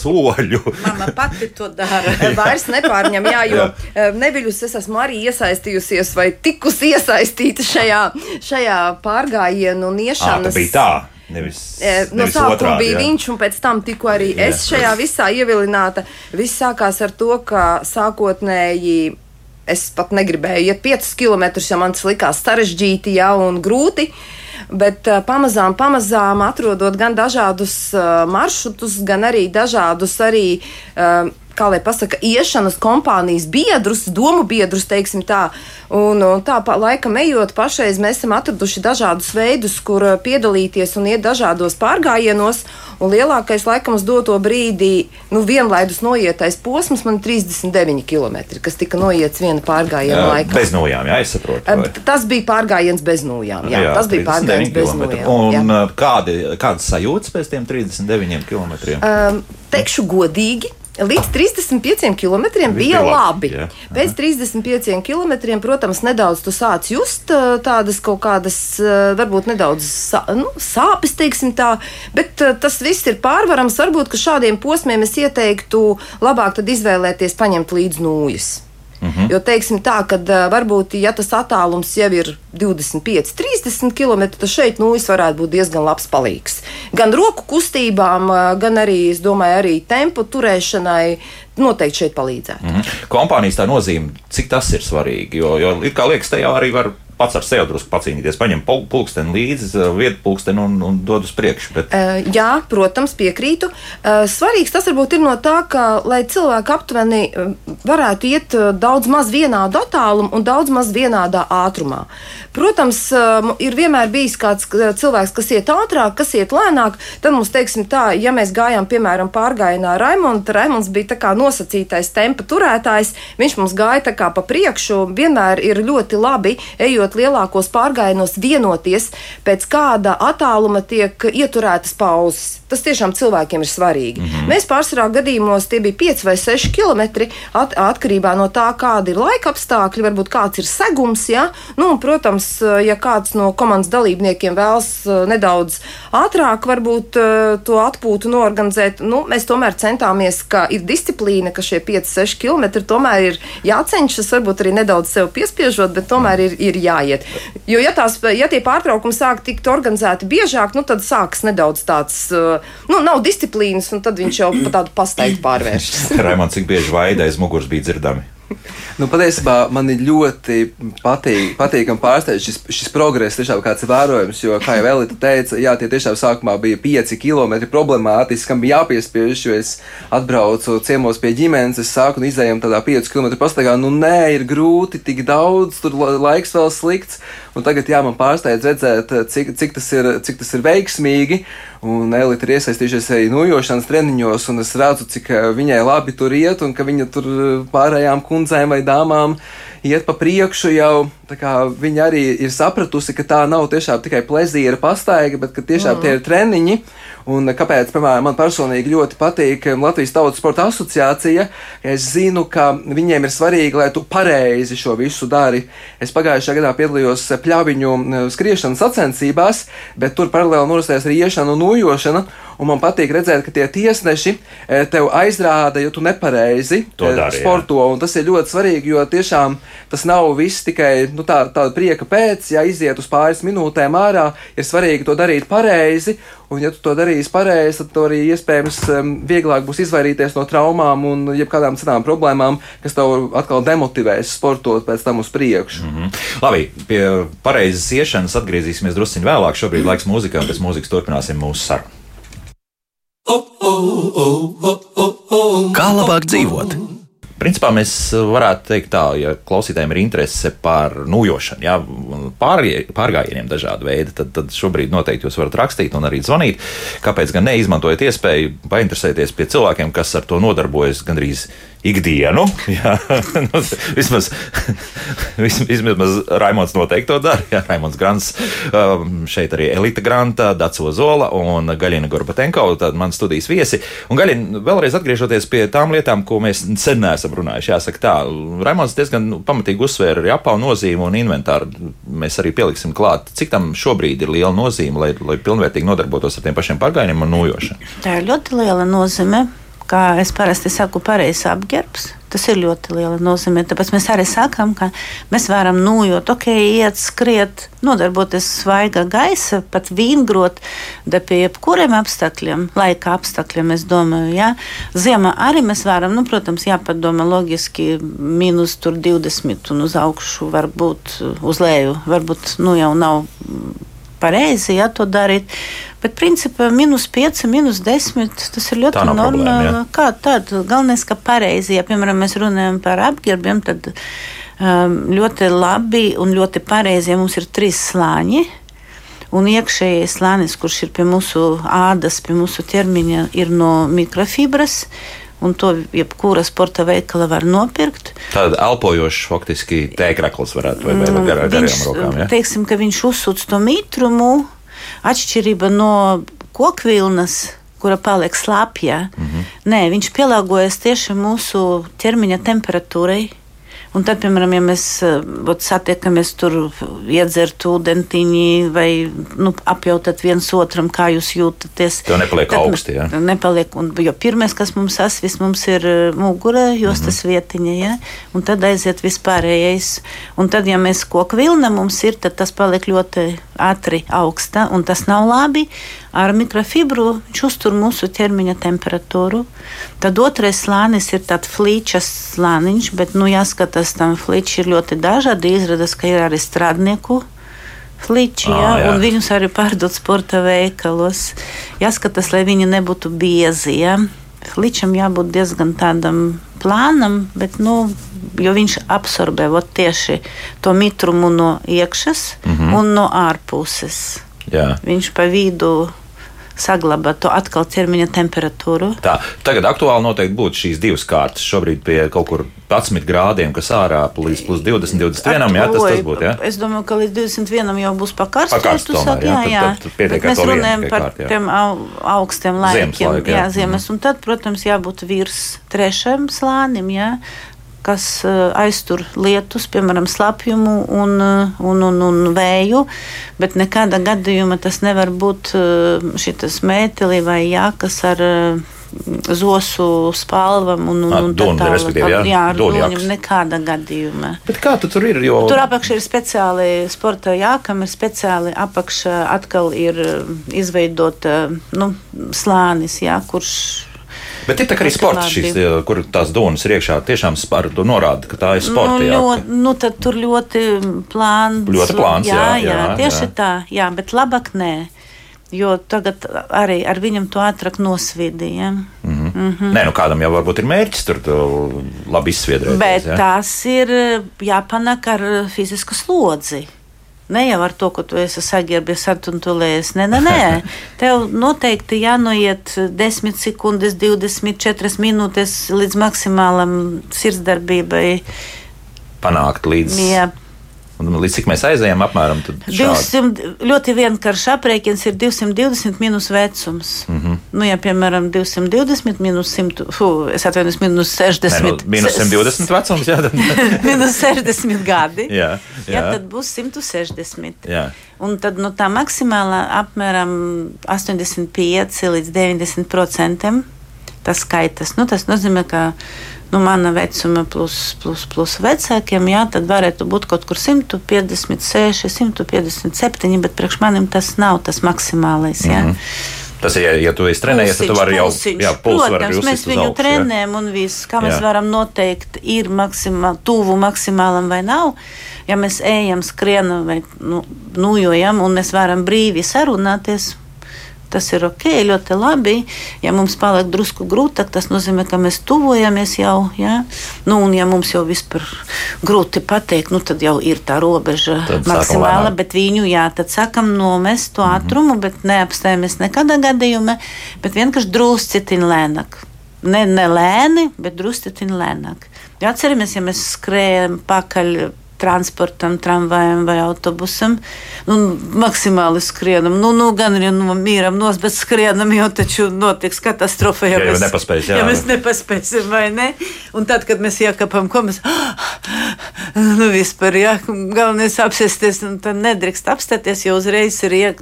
soļu. Mama pati to dara. Vairs nepārņem, jā, jo jā. neviļus es esmu arī iesaistījusies vai tikusi iesaistīta šajā, šajā pārgājienu un iešanas. tā bija tā. Nevis, E, No nevis sākuma otrādi, bija jā. viņš, un pēc tam tikko arī Jā. es šajā visā ievilināta. Viss sākās ar to, ka sākotnēji es pat negribēju iet 5 km, jo man tas likās sarežģīti ja, un grūti. Bet uh, pamazām, pamazām atrodot gan dažādus uh, maršrutus, gan arī dažādus arī. Uh, Kā lai pasakā, iešanas kompānijas biedrus, domu biedrus, teiksim tā. Un, un tā pa laikam ejot, pašreiz mēs esam atraduši dažādus veidus, kur uh, piedalīties un iet dažādos pārgājienos. Un lielākais, laikam, uz doto brīdī, nu, vienlaidus noietais posms man ir 39 km, kas tika noiets viena pārgājiena laikā. Bez nojām, jā, es saprotu. Vai? Tas bija pārgājiens bez nojām. Jā, jā tas bija 39 pārgājiens bez nojām. Un jā. uh, kādi, kādas sajūtas pēc tiem 39 km? Um, teikšu godīgi. Līdz 35 km bija labi, labi. jā. Pēc 35 km, protams, nedaudz tu sāc just uh, tādas kaut kādas, uh, varbūt nedaudz sā, nu, sāpes, teiksim tā, bet uh, tas viss ir pārvarams. Varbūt, ka šādiem posmiem es ieteiktu labāk izvēlēties paņemt līdzi nūjas. Mhm. Jo, teiksim tā, ka varbūt, ja tas attālums jau ir 25, 30 km, tad šeit nūjas varētu būt diezgan labs palīgs. Gan roku kustībām, gan arī, es domāju, arī tempu turēšanai noteikti šeit palīdzētu. Mhm. Kompānijas tā nozīme, cik tas ir svarīgi. Jo, jo kā liekas, tajā arī var pats ar sevi drusku pacīnīties, paņem pul- pulksteni līdzi, vietu pulksteni un, un dod uz priekšu. Bet, Uh, Jā, protams, piekrītu. Uh, Svarīgs tas varbūt ir no tā, ka, lai cilvēki aptuveni varētu iet daudz maz vienādu attālumu un daudz maz vienādā ātrumā. Protams, ir vienmēr bijis kāds cilvēks, kas iet ātrāk, kas iet lēnāk. Tad mums, teiksim, tā, ja mēs gājām, piemēram, pārgājienā Raimonda, Raimonds bija tā kā nosacītais tempa turētājs, viņš mums gāja tā kā pa priekšu. Vienmēr ir ļoti labi, ejot lielākos pārgājienos, vienoties, pēc kāda attāluma tiek ieturētas pauzes. Tas tiešām cilvēkiem ir svarīgi. Mm -hmm. Mēs pārsvarā gadījumos tie bija 5 vai 6 km at, atkarībā no tā, kādi ir laika apstākļi, varbūt kāds ir segums. Ja? Nu, un, protams, ja kāds no komandas dalībniekiem vēlas eh, nedaudz ātrāk varbūt eh, to atpūtu norganizēt, nu, mēs tomēr centāmies, ka ir disciplīna, ka šie 5-6 km tomēr ir jācenšas, varbūt arī nedaudz sev piespiežot, bet tomēr ir, ir jāiet. Jo, ja, tās, ja tie pārtraukumi sāk tikt organizēti biežāk, nu, tad sākas nedaudz tāds, eh, nu, nav disciplīnas, un tad viņš jau pa tādu pasteigtu pārvēršas. Raimond, cik bieži vaida aiz muguras bija dzirdami? Nu, patiesībā man ļoti patīk, patīkami pārsteigts šis, šis progress, tiešām kāds ir vērojams. Jo, kā jau Elita teica, jā, tie tiešām sākumā bija 5 km problemātiski, kam bija jāpiespiež, jo es atbraucu ciemos pie ģimenes, es sāku un izējām tādā 5 km pastaigā. Nu, nē, ir grūti, tik daudz, tur la- laiks vēl slikts. Un tagad, jā, man pārsteidz redzēt, cik, cik, tas, ir, cik tas ir veiksmīgi. Un Elita ir iesaistījušies arī nojošanas treniņos, un es redzu, cik eh, viņai labi tur iet, un ka viņa tur eh, pārējām kundzēm vai dāmām iet pa priekšu jau. Viņa arī ir sapratusi, ka tā nav tiešām tikai plezīra pastaiga, bet ka tiešām mm. tie ir treniņi. Un kāpēc, piemēram, man personīgi ļoti patīk um, Latvijas Tautas Sporta asociācija? Es zinu, ka viņiem ir svarīgi, lai tu pareizi šo visu dari. Es pagājušajā gadā piedalījos pļāviņu um, skriešanas sacensībās, bet tur paralēli norisējās arī iešana un nojošana. Un man patīk redzēt, ka tie tiesneši eh, tev aizrāda, ja tu nepareizi To eh, dari, jā. sporto. Un tas ir ļoti svarīgi, jo tiešām tas nav viss tikai nu, tā, tāda prieka pēc, ja iziet uz pāris minūtēm ārā. Ir svarīgi to darīt pareizi. Un, ja tu to darīsi pareizi, tad to arī iespējams um, vieglāk būs izvairīties no traumām un jebkādām citām problēmām, kas tev atkal demotivēs sportot pēc tam uz priekšu. Mm. Mhm. Labi, pie pareizes iešanas atgriezīsimies drusku vēlāk. Šobrīd laiks mūzikai, un pēc mūzikas turpināsim mūsu sarunu. Kā labāk dzīvot? Principā mēs varētu teikt tā, ja klausītājiem ir interese par nūjošanu, jā, pārgie, pārgājieniem dažādu veidu, tad, tad šobrīd noteikti jūs varat rakstīt un arī zvanīt. Kāpēc gan neizmantojat iespēju painteresēties pie cilvēkiem, kas ar to nodarbojas gandrīz ikdienu. Jā, nu, vismaz, vismaz Raimons noteikti to dara. Jā, Raimons Grants, um, šeit arī Elita Granta, Daco Zola un Gaļina Gorbatenko, tad man studijas viesi. Un Gaļina, vēlreiz atgriežoties pie tām lietām, ko mēs sen neesam runājuši, jāsaka tā, Raimons diezgan pamatīgi uzsvēra arī apavu nozīmi un inventāru. Mēs arī pieliksim klāt, cik tam šobrīd ir liela nozīme, lai, lai pilnvērtīgi nodarbotos ar tiem pašiem pārgājieniem un nojošanu. Tā ir ļoti liela nozīme kā es parasti saku, pareizs apģērbs. Tas ir ļoti liela nozīme. Tāpēc mēs arī sakām, ka mēs varam nojot, ok, iet, skriet, nodarboties svaiga gaisa, pat vīngrot, da pie jebkuriem apstākļiem, laika apstākļiem, es domāju, jā. Ziemā arī mēs varam, nu, protams, jāpadomā loģiski, mīnus tur 20 un uz augšu varbūt uz leju, varbūt, nu, jau nav pareizi, ja to darīt. Bet, principā, minus 5, minus 10, tas ir ļoti normāli. Kā tāda, galvenais, ka pareizi, ja, piemēram, mēs runājam par apģērbiem, tad um, ļoti labi un ļoti pareizi, ja mums ir trīs slāņi. Un iekšējais slānis, kurš ir pie mūsu ādas, pie mūsu ķermeņa, ir no mikrofibras. Un to jebkura sporta veikala var nopirkt. Tāda elpojoša, faktiski tēkrakls varētu būt gar, garām rokām. Ja? Teiksim, ka viņš uzsūc to mitrumu, atšķirība no kokvilnas, kura paliek slapja. Mm -hmm. Nē, viņš pielāgojas tieši mūsu ķermeņa temperatūrai. Un tad, piemēram, ja mēs ot, eh, satiekamies tur, iedzert ūdentiņi vai nu, apjautat viens otram, kā jūs jūtaties. Tā nepaliek tad, augsti. Ja? Nepaliek, un, jo pirmais, kas mums sasvis, mums ir eh, mugura, jostas mm -hmm. vietiņa, ja? un tad aiziet vispārējais. Un tad, ja mēs koku vilna mums ir, tad tas paliek ļoti ātri augsta, un tas nav labi. Ar mikrofibru viņš uztur mūsu ķermeņa temperatūru. Tad otrais slānis ir tāds flīčas slāniņš, bet nu, jāskatās, tam flīči ir ļoti dažādi. Izrādās, ka ir arī strādnieku fliči, ah, ja, jā. un viņus arī pārdot sporta veikalos. Jāskatās, lai viņi nebūtu biezi. Ja. Fličam jābūt diezgan tādam plānam, bet, nu, jo viņš absorbē tieši to mitrumu no iekšas mm -hmm. un no ārpuses. Jā. Viņš pa vidu saglabāt to atkal ķermeņa temperatūru. Tā, tagad aktuāli noteikti būtu šīs divas kārtas. Šobrīd pie kaut kur 11 grādiem, kas ārā līdz plus 20, 21. Jā, tas, tas būtu. Jā? Es domāju, ka līdz 21 jau būs tomēr, jā, jā, jā. Tad, tad mēs runājam par kārt, tiem augstiem laikiem. Ziemas laika, jā, jā, ziemas. Mm. Un tad, protams, jābūt virs trešajam slānim. Jā kas eh, aiztur lietus, piemēram, slapjumu un, eh, un, un, un vēju, bet nekādā gadījumā tas nevar būt eh, šis mēteli vai jākas ar zosu spalvam un, un, un tā tālāk. Jā, jā ar doņiem nekāda gadījumā. Bet kā tu tur ir? Jo... Tur apakšā ir speciāli sporta jākam, ir speciāli apakšā atkal ir izveidota nu, slānis, jā, kurš Bet ir arī sports, šis, kur tās donas ir iekšā. Tiešām par to norāda, ka tā ir sporta. Nu, ļoti, nu, tad tur ļoti plāns. Ļoti plāns, jā, jā, jā, jā tieši jā. tā, jā, bet labāk nē. Jo tagad arī ar viņam to ātrāk nosviedīja. Mm -hmm. mm -hmm. Nē, nu kādam jau varbūt ir mērķis tur labi izsviedrēt. Bet jā. tas ir jāpanāk ar fizisku slodzi. Ne jau ar to, ka tu esi saģērbies ar un tu lēsi. Nē, nē, nē. Tev noteikti jānoiet 10 sekundes, 24 minūtes līdz maksimālam sirdsdarbībai. Panākt līdz. Jā, Un līdz cik mēs aizējām, apmēram 200, ļoti vienkāršs aprēķins ir 220 minus vecums. Mm -hmm. nu, ja, piemēram, 220 minus 100, fu, es atvainojos, minus 60. Nē, nu, minus 120 vecums, jā. minus 60 gadi. jā, jā. jā, tad būs 160. Jā. Un tad nu, tā maksimālā apmēram 85 līdz 90 procentiem tas skaitas. Nu, tas nozīmē, ka nu, mana vecuma plus, plus, plus vecākiem, jā, tad varētu būt kaut kur 156, 157, bet priekš manim tas nav tas maksimālais. Jā. Mm -hmm. Tas, ja, ja tu esi trenējies, tad tu vari jau tādu Protams, mēs viņu augstu, trenējam, jā. un viss, kā mēs jā. varam noteikt, ir maksimā, tuvu maksimālam vai nav. Ja mēs ejam, skrienam vai nu, nujojam, un mēs varam brīvi sarunāties, tas ir ok, ļoti labi. Ja mums paliek drusku grūtāk, tas nozīmē, ka mēs tuvojamies jau. Ja? Nu, un ja mums jau vispār grūti pateikt, nu, tad jau ir tā robeža Tad maksimāla, bet viņu, jā, tad sakam nomest to ātrumu, bet neapstājamies nekādā gadījumā, bet vienkārši druscitin lēnāk. Ne, ne lēni, bet druscitin lēnāk. Jo atceramies, ja mēs skrējam pakaļ transportam, tramvajam vai autobusam. Nu, maksimāli skrienam, nu, nu gan arī nu, mīram nos, bet skrienam jau taču notiks katastrofa. Ja jau nepaspēsim, jā. ja mēs nepaspēsim, vai ne? Un tad, kad mēs iekāpam, ko mēs. Nu, vispār, jā, galvenais apsēsties, un tad nedrīkst apstāties, jo uzreiz ir iek,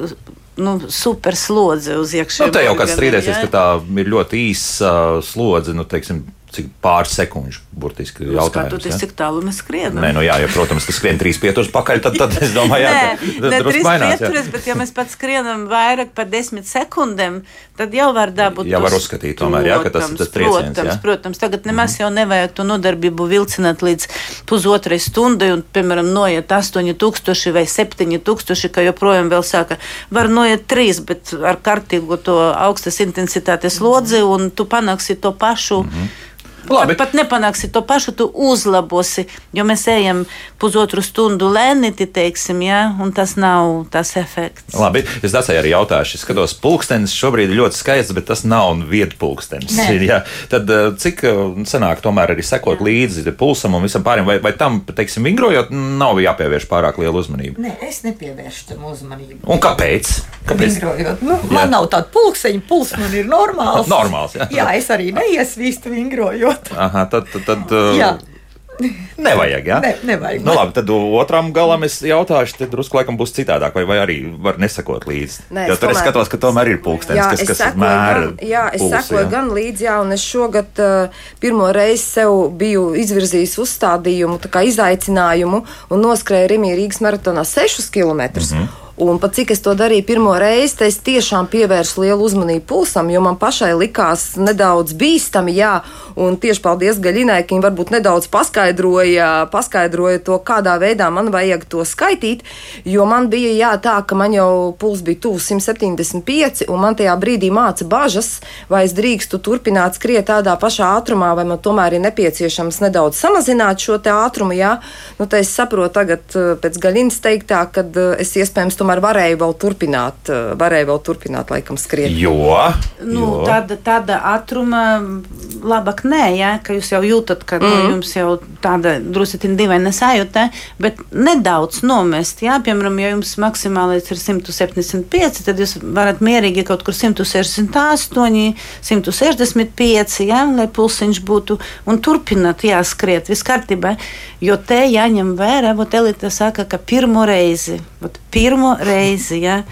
nu, super slodze uz iekšā. Nu, te jau kāds strīdēsies, ka tā ir ļoti īsa uh, slodze, nu, teiksim, cik pāris sekundžu burtiski jautājums. Skatoties, ja? cik tālu mēs skrienam. Nē, nu jā, ja, protams, tas skrien trīs pieturas pakaļ, tad, tad es domāju, jā, ne drusku trīs mainās, jā. pieturas, bet ja mēs pat skrienam vairāk par desmit sekundēm, tad jau var dabūt. Jā, var uzskatīt tomēr, jā, ka tas- tas trieciens, Protams, jā. protams, tagad nemaz jau nevajag to nodarbību vilcināt līdz pusotrai stundai un, piemēram, noiet 8000 vai 7000, ka joprojām vēl saka, var noiet 3, bet ar kārtīgu to augstas intensitātes lodzi un tu panāksi to pašu. Mm -hmm. Labi. Pat, pat nepanāksi to pašu, tu uzlabosi, jo mēs ejam pusotru stundu lēnīti, teiksim, ja, un tas nav tas efekts. Labi, es dacēju arī jautāšu. Es skatos, pulkstenis šobrīd ir ļoti skaists, bet tas nav vietu pulkstenis. Jā, tad eh, cik eh, sanāk tomēr arī sekot līdzi pulsam un visam pārējiem, vai, vai tam, teiksim, vingrojot, nav jāpievērš pārāk liela uzmanība? Nē, es nepievēršu tam uzmanību. Un kāpēc? Kāpēc? Vingrojot. Nu, man nav tāda pulksteņa, pulks man ir normāls. Normāls, jā. jā, es arī neiesvīstu vingrojot. Aha, tad, tad, tad eh, Jā. nevajag. Jā? Ne, nevajag. Nu, labi, tad otram galam es jautāšu, tad drusku laikam būs citādāk, vai, vai arī var nesakot līdzi. Nē, jo tur es skatos, ka tomēr ir pulkstenis, Jā, kas, kas mēra. gan, jā, es pulsu, sekoju jā. gan līdzi, jā, un es šogad uh, pirmo reizi sev biju izvirzījis uzstādījumu, tā kā izaicinājumu, un noskrēju Rimī Rīgas maratonā 6 km. Mm. -hmm. Un pat cik es to darīju pirmo reizi, es tiešām pievērsu lielu uzmanību pulsam, jo man pašai likās nedaudz bīstami, jā, un tieši paldies Gaļinai, ka viņa varbūt nedaudz paskaidroja, paskaidroja to, kādā veidā man vajag to skaitīt, jo man bija jā, tā, ka man jau puls bija tuvu 175, un man tajā brīdī māca bažas, vai es drīkstu turpināt skriet tādā pašā ātrumā, vai man tomēr ir nepieciešams nedaudz samazināt šo te ātrumu, jā. Nu, tā es saprotu tagad eh, pēc Gaļinas teiktā, ka eh, es iespējams tomēr varēju vēl turpināt, eh, varēju vēl turpināt laikam skriet. Jo, Nu, jo. tāda, tāda ātruma labāk nē, ja, ka jūs jau jūtat, ka mm. nu, jums jau tāda druskuļi dīvaina sajūta, bet nedaudz nomest. Jā, piemēram, ja jums maksimālais ir 175, tad jūs varat mierīgi kaut kur 168, 165, jā, lai pulsiņš būtu un turpināt jāskriet viss kārtībā. Jo te jāņem vērā, vot elite saka, ka pirmo reizi, vot pirmo reizi, jā.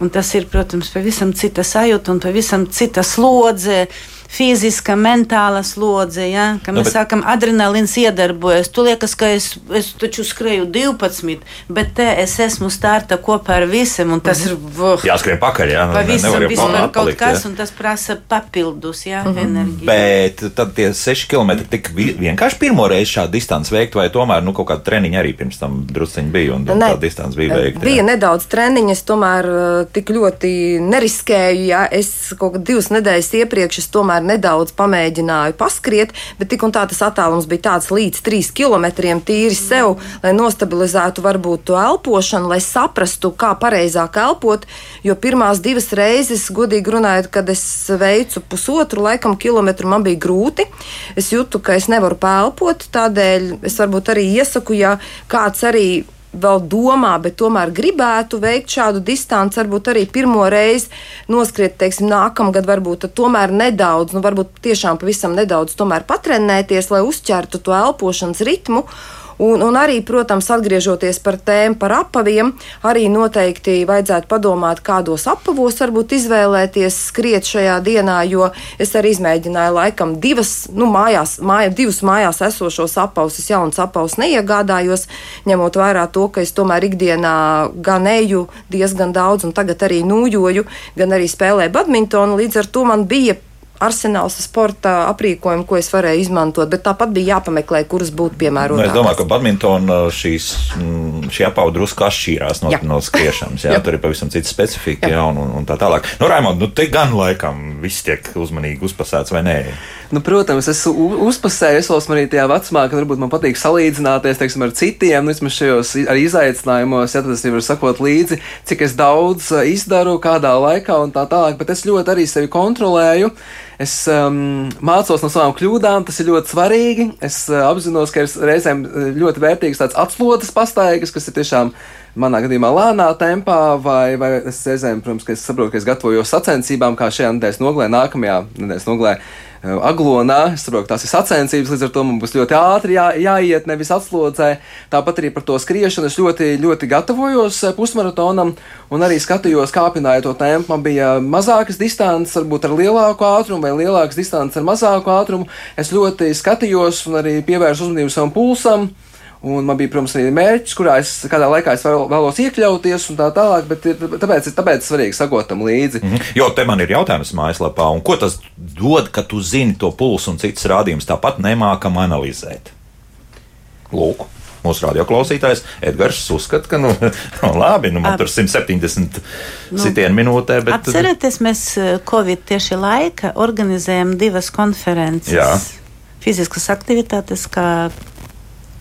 Un tas ir, protams, pavisam cita sajūta un pavisam cita slodze. Fiziska, mentāla slodze, ja? ka Nu, mēs bet- sākam, adrenalīns iedarbojas. Tu liekas, ka es, es taču skrēju 12, bet te es esmu starta kopā ar visiem, un tas ir voh, Jāskrien pakaļ, jā. nu, pavisam nevar jau vispār palmā kaut atpalikt, kas, jā. un tas prasa papildus ja? Mhm. enerģiju. Bet tad tie 6 km tik vi- vienkārši pirmo reizi šādu distanci veikt, vai tomēr nu, kaut kāda treniņa arī pirms tam drusciņi bija un, un Nē. tā distance bija veikta. Bija jā. nedaudz treniņu, es tomēr uh, tik ļoti neriskēju. Ja es kaut kādā divas nedēļas iepriekš es tomēr nedaudz pamēģināju paskriet, bet tik un tā tas attālums bija tāds līdz 3 km tīri sev, lai nostabilizētu varbūt to elpošanu, lai saprastu, kā pareizāk elpot. Jo pirmās divas reizes, godīgi runājot, kad es veicu pusotru laikam kilometru, man bija grūti. Es jūtu, ka es nevaru pelpot, tādēļ es varbūt arī iesaku, ja kāds arī vēl domā, bet tomēr gribētu veikt šādu distanci, varbūt arī pirmo reizi noskriet, teiksim, nākamgad, varbūt tomēr nedaudz, nu, varbūt tiešām pavisam nedaudz tomēr patrenēties, lai uzķertu to elpošanas ritmu. Un, un arī, protams, atgriežoties par tēmu par apaviem, arī noteikti vajadzētu padomāt, kādos apavos varbūt izvēlēties skriet šajā dienā, jo es arī izmēģināju laikam divas, nu, mājās, māja, divus mājās esošos apavus, es jauns apavus neiegādājos, ņemot vērā to, ka es tomēr ikdienā gan eju diezgan daudz un tagad arī nūjoju, gan arī spēlēju badmintonu, līdz ar to man bija arsenāls sporta aprīkojumu, ko es varēju izmantot, bet tāpat bija jāpameklē, kuras būtu piemērotas. Nu, es domāju, ka badmintona šīs, mm, šī apauga drusku atšķīrās no, Jā. no skriešanas. Jā, Jā. tur ir pavisam cits specifika, Jā. jā, un, un, tā tālāk. Nu, Raimond, nu, te gan laikam viss tiek uzmanīgi uzpasēts vai nē. Nu, protams, es uzpasēju, es esmu arī tajā vecumā, kad varbūt man patīk salīdzināties teiksim, ar citiem, nu, vismaz šajos izaicinājumos, ja jau varu sakot līdzi, cik es daudz eh, izdaru, kādā laikā un tā tālāk, bet es ļoti arī sevi kontrolēju. Es um, mācos no savām kļūdām, tas ir ļoti svarīgi. Es uh, apzinos, ka ir reizēm eh, ļoti vērtīgs tāds atslotas pastaigas, kas ir tiešām manā gadījumā lēnā tempā, vai, vai es reizēm, protams, ka es saprotu, ka es gatavojos sacensībām, kā šajā nedēļas nogalē, nākamajā nedēļas nogalē. uh, Aglonā, es saprotu, tās ir sacensības, līdz ar to man būs ļoti ātri jā, jāiet, nevis atslodzē. Tāpat arī par to skriešanu es ļoti, ļoti gatavojos eh, pusmaratonam un arī skatījos, kāpināju to tempu. Man bija mazākas distances, varbūt ar lielāku ātrumu, vai lielākas distances ar mazāku ātrumu. Es ļoti skatījos un arī pievērsu uzmanību savam pulsam. Un man bija, protams, arī mērķis, kurā es kādā laikā es vēl, vēlos iekļauties, un tā tālāk. Bet ir, tāpēc, tāpēc svarīgi sakot tam līdzi. Mhm. Jo te man ir jautājums mājaslapā, un ko tas dod, ka tu zini to pulsu un citas rādījumus tāpat nemākam analizēt? Lūk. Mūsu radioklausītājs Edgars uzskata, ka, nu, nu labi, nu, man Ap- tur 170 nu, sitienu minūtē, bet Atcerieties, mēs eh, Covid tieši laika organizējam divas konferences. Jā. Fiziskas aktivitātes, kā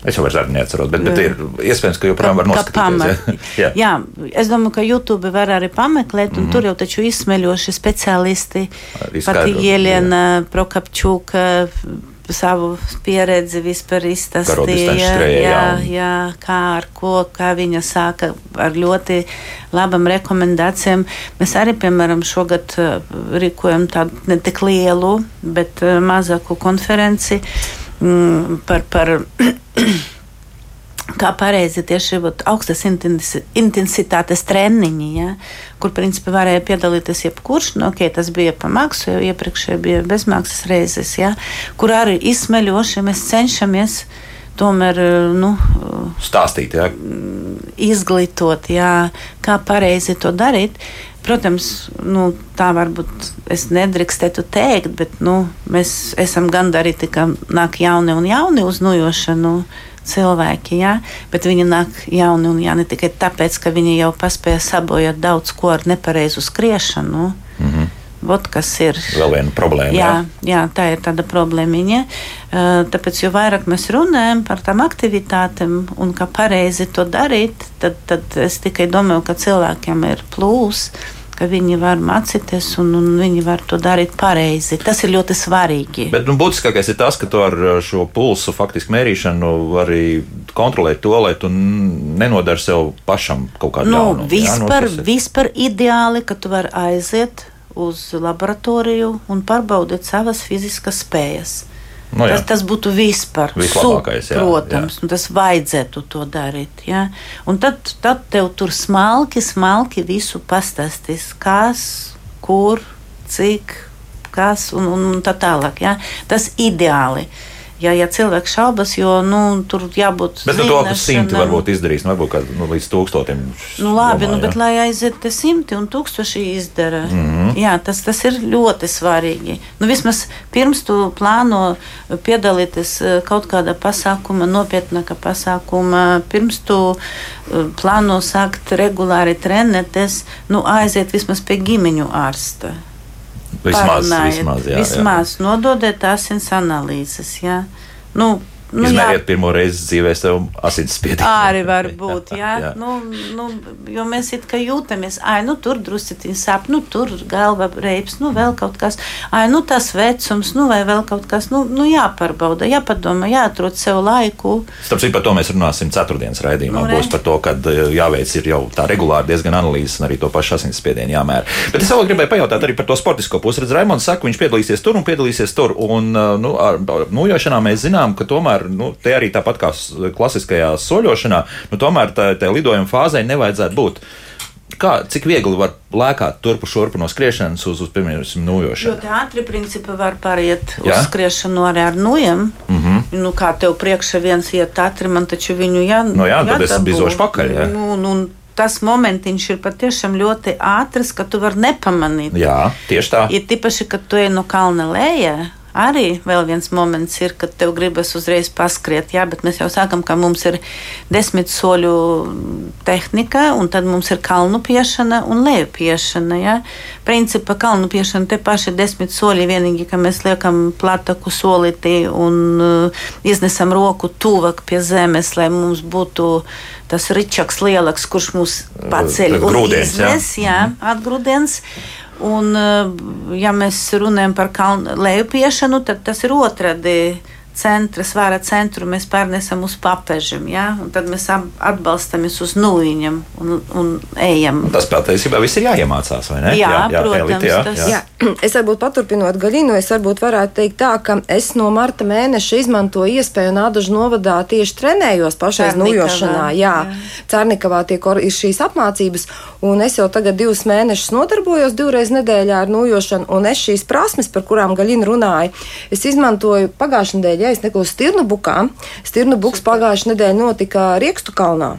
es jau vairs arī neatceros, bet, bet ir iespējams, ka joprojām var noskatīties. Ja? Jā, es domāju, ka YouTube var arī pameklēt, un mm -hmm. tur jau taču izsmeļoši speciālisti. Pat skaidro, Ieliena Prokapčūka savu pieredzi vispār izstāstīja. Jā, jā. jā, kā ar ko, kā viņa sāka ar ļoti labam rekomendācijām. Mēs arī, piemēram, šogad eh, rīkojam tādu ne tik lielu, bet eh, mazāku konferenci mm, par, par kā pareizi tieši vat, augstas intensi- intensitātes treniņi, ja, kur principā varēja piedalīties jebkurš. Nu, okay, tas bija pa maksu, jau iepriekšēji bija bezmaksas reizes, ja, kur arī izsmeļoši mēs cenšamies tomēr nu, Stāstīt, jā. izglītot, jā, kā pareizi to darīt. Protams, nu, tā varbūt es nedrīkstētu teikt, bet nu, mēs esam gandarīti, ka nāk jauni un jauni uz nojošanu cilvēki. Jā, bet viņi nāk jauni un jauni tikai tāpēc, ka viņi jau paspēja sabojāt daudz ko ar nepareizu skriešanu. Mm -hmm. Vot kas ir. Vēl viena problēma. Jā, jā, tā ir tāda problēmiņa. Eh, Tāpēc, jo vairāk mēs runājam par tām aktivitātēm un kā pareizi to darīt, tad, tad es tikai domāju, ka cilvēkiem ir plūs, ka viņi var mācīties un, un viņi var to darīt pareizi. Tas ir ļoti svarīgi. Bet nu, būtiskākais ir tas, ka tu ar šo pulsu faktiski mērīšanu vari kontrolēt to, lai tu nenodari sev pašam kaut kādu Nu, ļaunumu, jā? vispār, tas ir- vispār ideāli, ka tu vari aiziet uz laboratoriju un pārbaudīt savas fiziskas spējas. Nu, jā. tas, tas būtu vispār Vislabākais, jā, Protams, jā. tas vajadzētu to darīt. Ja? Un tad, tad tev tur smalki, smalki visu pastāstīs, kas, kur, cik, kas un, un, un tā tālāk. Ja? Tas ideāli. Ja, ja cilvēks šaubas, jo nu, tur jābūt. Bet nu, to ap simtu zināšanām. varbūt izdarīs, nu, varbūt kā, nu, līdz tūkstotim. Nu, labi, domā, nu, jā. bet lai aiziet simti un tūkstoši izdara. Mm. -hmm. Jā, tas, tas ir ļoti svarīgi. Nu, vismaz pirms tu plāno piedalīties eh, kaut kādā pasākumā, nopietnākā pasākumā, pirms tu eh, plāno sākt regulāri trenēties, nu, aiziet vismaz pie ģimeņu ārsta. Vismaz, vismaz, jā, vismaz nododiet asins analīzes. Jā. Nu, Nu, jā, Izmēriet pirmo reizi dzīvē sev asinsspiedienu. Arī var būt, jā. jā. Nu, nu, jo mēs it kā jūtamies, ah, nu tur drusciņš sāp, nu tur galva reips, nu vēl kaut kas, ah, nu tas vecums, nu vai vēl kaut kas, nu, nu jāpārbauda, jāpadomā, jāatrod sev laiku. Starp citu, par to mēs runāsim ceturtdienas raidījumā. Nu. Būs par to, ka jāveic ir jau tā regulāri diezgan analīzes un arī to pašu asinsspiedienu jāmēra. Bet es vēl gribēju pajautāt arī par to sportisko pusi. Redz, Raimons saka, viņš piedalīsies tur un piedalīsies tur. Un, uh, nu, ar ar nojošanā mēs zinām, ka tomēr nu, te arī tāpat kā klasiskajā soļošanā, nu, tomēr tā lidojuma fāzē nevajadzētu būt. Kā, cik viegli var lēkāt turpu šurpu no skriešanas uz, uz piemēram, nojošanu? Ļoti ātri, principā, var pāriet Jā? uz skriešanu arī ar nojiem. Mm. -hmm. nu, kā tev priekšā viens iet ātri, man taču viņu jā, Nu jā, tad es bizošu pakaļ, jā. Nu, nu, tas momentiņš ir patiešām ļoti ātrs, ka tu vari nepamanīt. Jā, tieši tā. Ir tīpaši, kad tu ej no kalna lejā. Arī vēl viens moments ir, kad tev gribas uzreiz paskriet, jā, bet mēs jau sākam, ka mums ir desmit soļu tehnika, un tad mums ir kalnu piešana un leju piešana. Jā. Principā kalnu piešana te paši ir desmit soļi, vienīgi, ka mēs liekam plataku solīti un uh, iznesam roku tuvāk pie zemes, lai mums būtu tas ričaks lielāks, kurš mūs paceļ un grūdienis, jā. iznes, jā. Un, eh, ja mēs runājam par kalnu lejupiešanu, tad tas ir otrādi. Centra, svāra centru mēs pārnesam uz papežiem, ja? un tad mēs atbalstamies uz nūjiņiem un, un ejam. Tas patiesībā viss ir jāiemācās, vai ne? Jā, protams, Elita, jā, tas- jā. Jā, es varbūt paturpinot Gaļinu, es varbūt varētu teikt tā, ka es no marta mēneša izmantoju iespēju Nādažu novadā tieši trenējos Cernikavā, nujošanā. Jā, jā. Cernikavā tiek ir šīs apmācības, un es jau tagad divus mēnešus nodarbojos divreiz nedēļā ar nujošanu, un es šīs prasmes, par kurām Gaļina runāja, es izmantoju pagājušajā nedēļā, ja es nekos Stirnu bukā. Stirnu buks pagājušajā nedēļā notika Riekstu kalnā.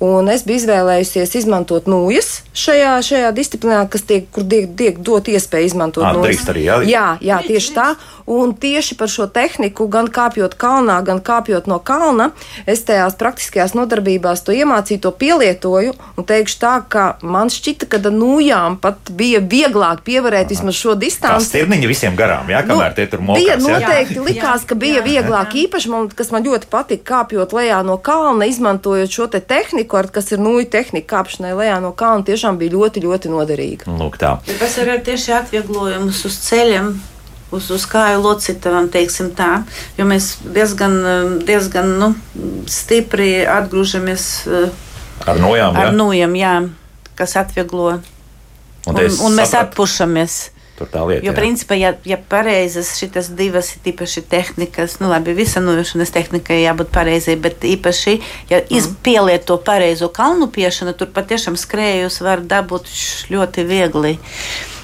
Un es biju izvēlējusies izmantot nūjas šajā, šajā disciplinā, kas tiek, kur tiek, tiek dot iespēju izmantot Ā, nūjas. arī, jā? jā, jā, tieši tā. Un tieši par šo tehniku, gan kāpjot kalnā, gan kāpjot no kalna, es tajās praktiskajās nodarbībās to iemācīju, to pielietoju. Un teikšu tā, ka man šķita, ka ar nūjām pat bija vieglāk pievarēt vismaz šo distanci. stirniņa visiem garām, jā, kamēr tie tur Nu, Bija mokās. jā? noteikti likās, ka bija vieglāk. Īpaši man, kas man ļoti patika, kāpjot lejā no kalna, izmantojot šo te tehniku, ar, kas ir nūju tehnika kāpšanai lejā no kalna, tiešām bija ļoti, ļoti noderīga. Lūk, tā. Tas ir tieši atvieglojums uz ceļiem. Uz, uz kāju locītavām, teiksim tā, jo mēs diezgan, eh, diezgan nu, stipri atgrūžamies eh, Ar nojām, jā. ar nūjiem, jā, kas atvieglo. Un Un, un mēs sapratu, atpušamies. Tur tā lieta. Jo, jā. principā, ja, ja pareizas šitas divas ir īpaši tehnikas, nu labi, visa nojošanas tehnikai jābūt pareizai, bet īpaši, ja Mhm. izpielieto pareizo kalnu piešanu, tur patiešām skrējus var dabūt ļoti viegli.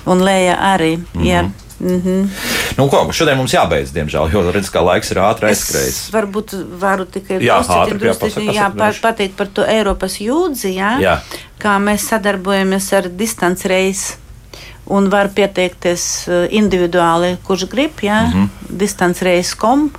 Un lēja arī. Jā. Mm -hmm. Nu, ko, šodien mums jābeidz, diemžēl, jo redz, ka laiks ir ātri aizskrējis. Varbūt varu tikai Jā, ātri, jā, drusciņ, pasaka, jā, pasaka, pa- droši. pateikt par to Eiropas jūdzi, jā, Jā. kā mēs sadarbojamies ar distance reisu. Un var pieteikties eh, individuāli, kurš grib, jā, mm. -hmm. distance reisu.com.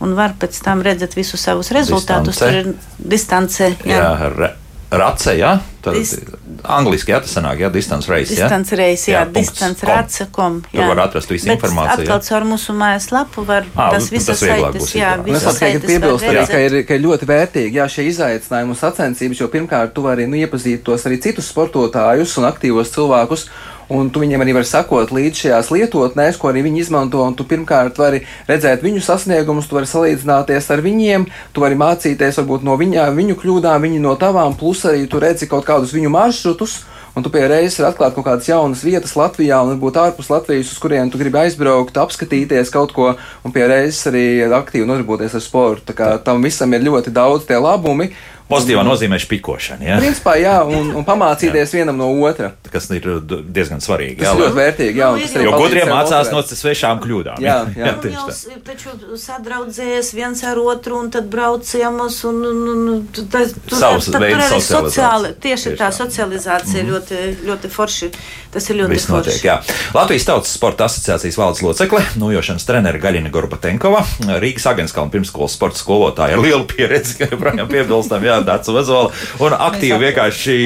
Un var pēc tam redzēt visus savus rezultātus. Distance. Tur ir distance, jā, Jā, re, race, jā. Tad Dis- angliski, jā, tas sanāk, jā, distance race, jā. distance reisu, jā, Jā, distance com. race.com. Tur var atrast visu Bet informāciju, jā. Atkal caur mūsu mājaslapu var Ā, tas saites, būs jā, izdarāms. Un Es piebilst, arī, ka ir, ka ir ļoti vērtīgi jā, šie izaicinājumi un sacensības, jo pirmkārt, tu vari nu, iepazīt tos arī citus sportotājus un aktīvos cilvēkus. Un tu viņiem arī vari sakot līdz šajās lietotnēs, ko arī viņi izmanto. Un tu pirmkārt vari redzēt viņu sasniegumus, tu vari salīdzināties ar viņiem, tu vari mācīties varbūt no viņām, viņu kļūdām, viņi no tavām, plus arī tu redzi kaut kādus viņu maršrutus. Un tu pie reizes vari atklāt kaut kādas jaunas vietas Latvijā, un varbūt ārpus Latvijas, uz kurien tu gribi aizbraukt, apskatīties kaut ko, un pie reizes arī aktīvi nodarboties ar sportu. Tā kā tam visam ir ļoti daudz tie labumi. Pozitīvā nozīmē špikošana, jā. Principā, jā, un, un pamācīties vienam no otra. kas ir d- diezgan svarīgi. Tas Jā, ļoti vērtīgi. Jā, un tas Jo gudrie mācās no svešām kļūdām. Jā, jā. tieši jau tā. taču sadraudzējies viens ar otru, un tad brauciemus. Un, un, un, tu- tas- Savs veids sociāli- Tieši Tieši tā socializācija ļoti, ļoti forši. Tas ir ļoti Viss notiek, forši. jā. Latvijas Tautas Sporta asociācijas valdes locekle, nojošanas trenere Gaļina Gorbatenkova, Rīgas Agenskalna pirmskolas sporta skolotāja ar lielu pieredzi, kā joprojām piebilstam, jā, Dāca Vezola, un aktīvi vienkārši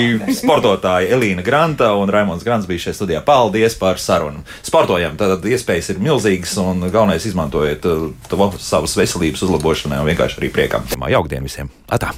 sportotāji Elīna Granta un Raimons Grants bija šajā studijā. Paldies par sarunu. Sportojam, tad iespējas ir milzīgas un galvenais izmantojiet uh, to savas veselības uzlabošanai un vienkārši arī priekam. Jaukdien visiem! Atā!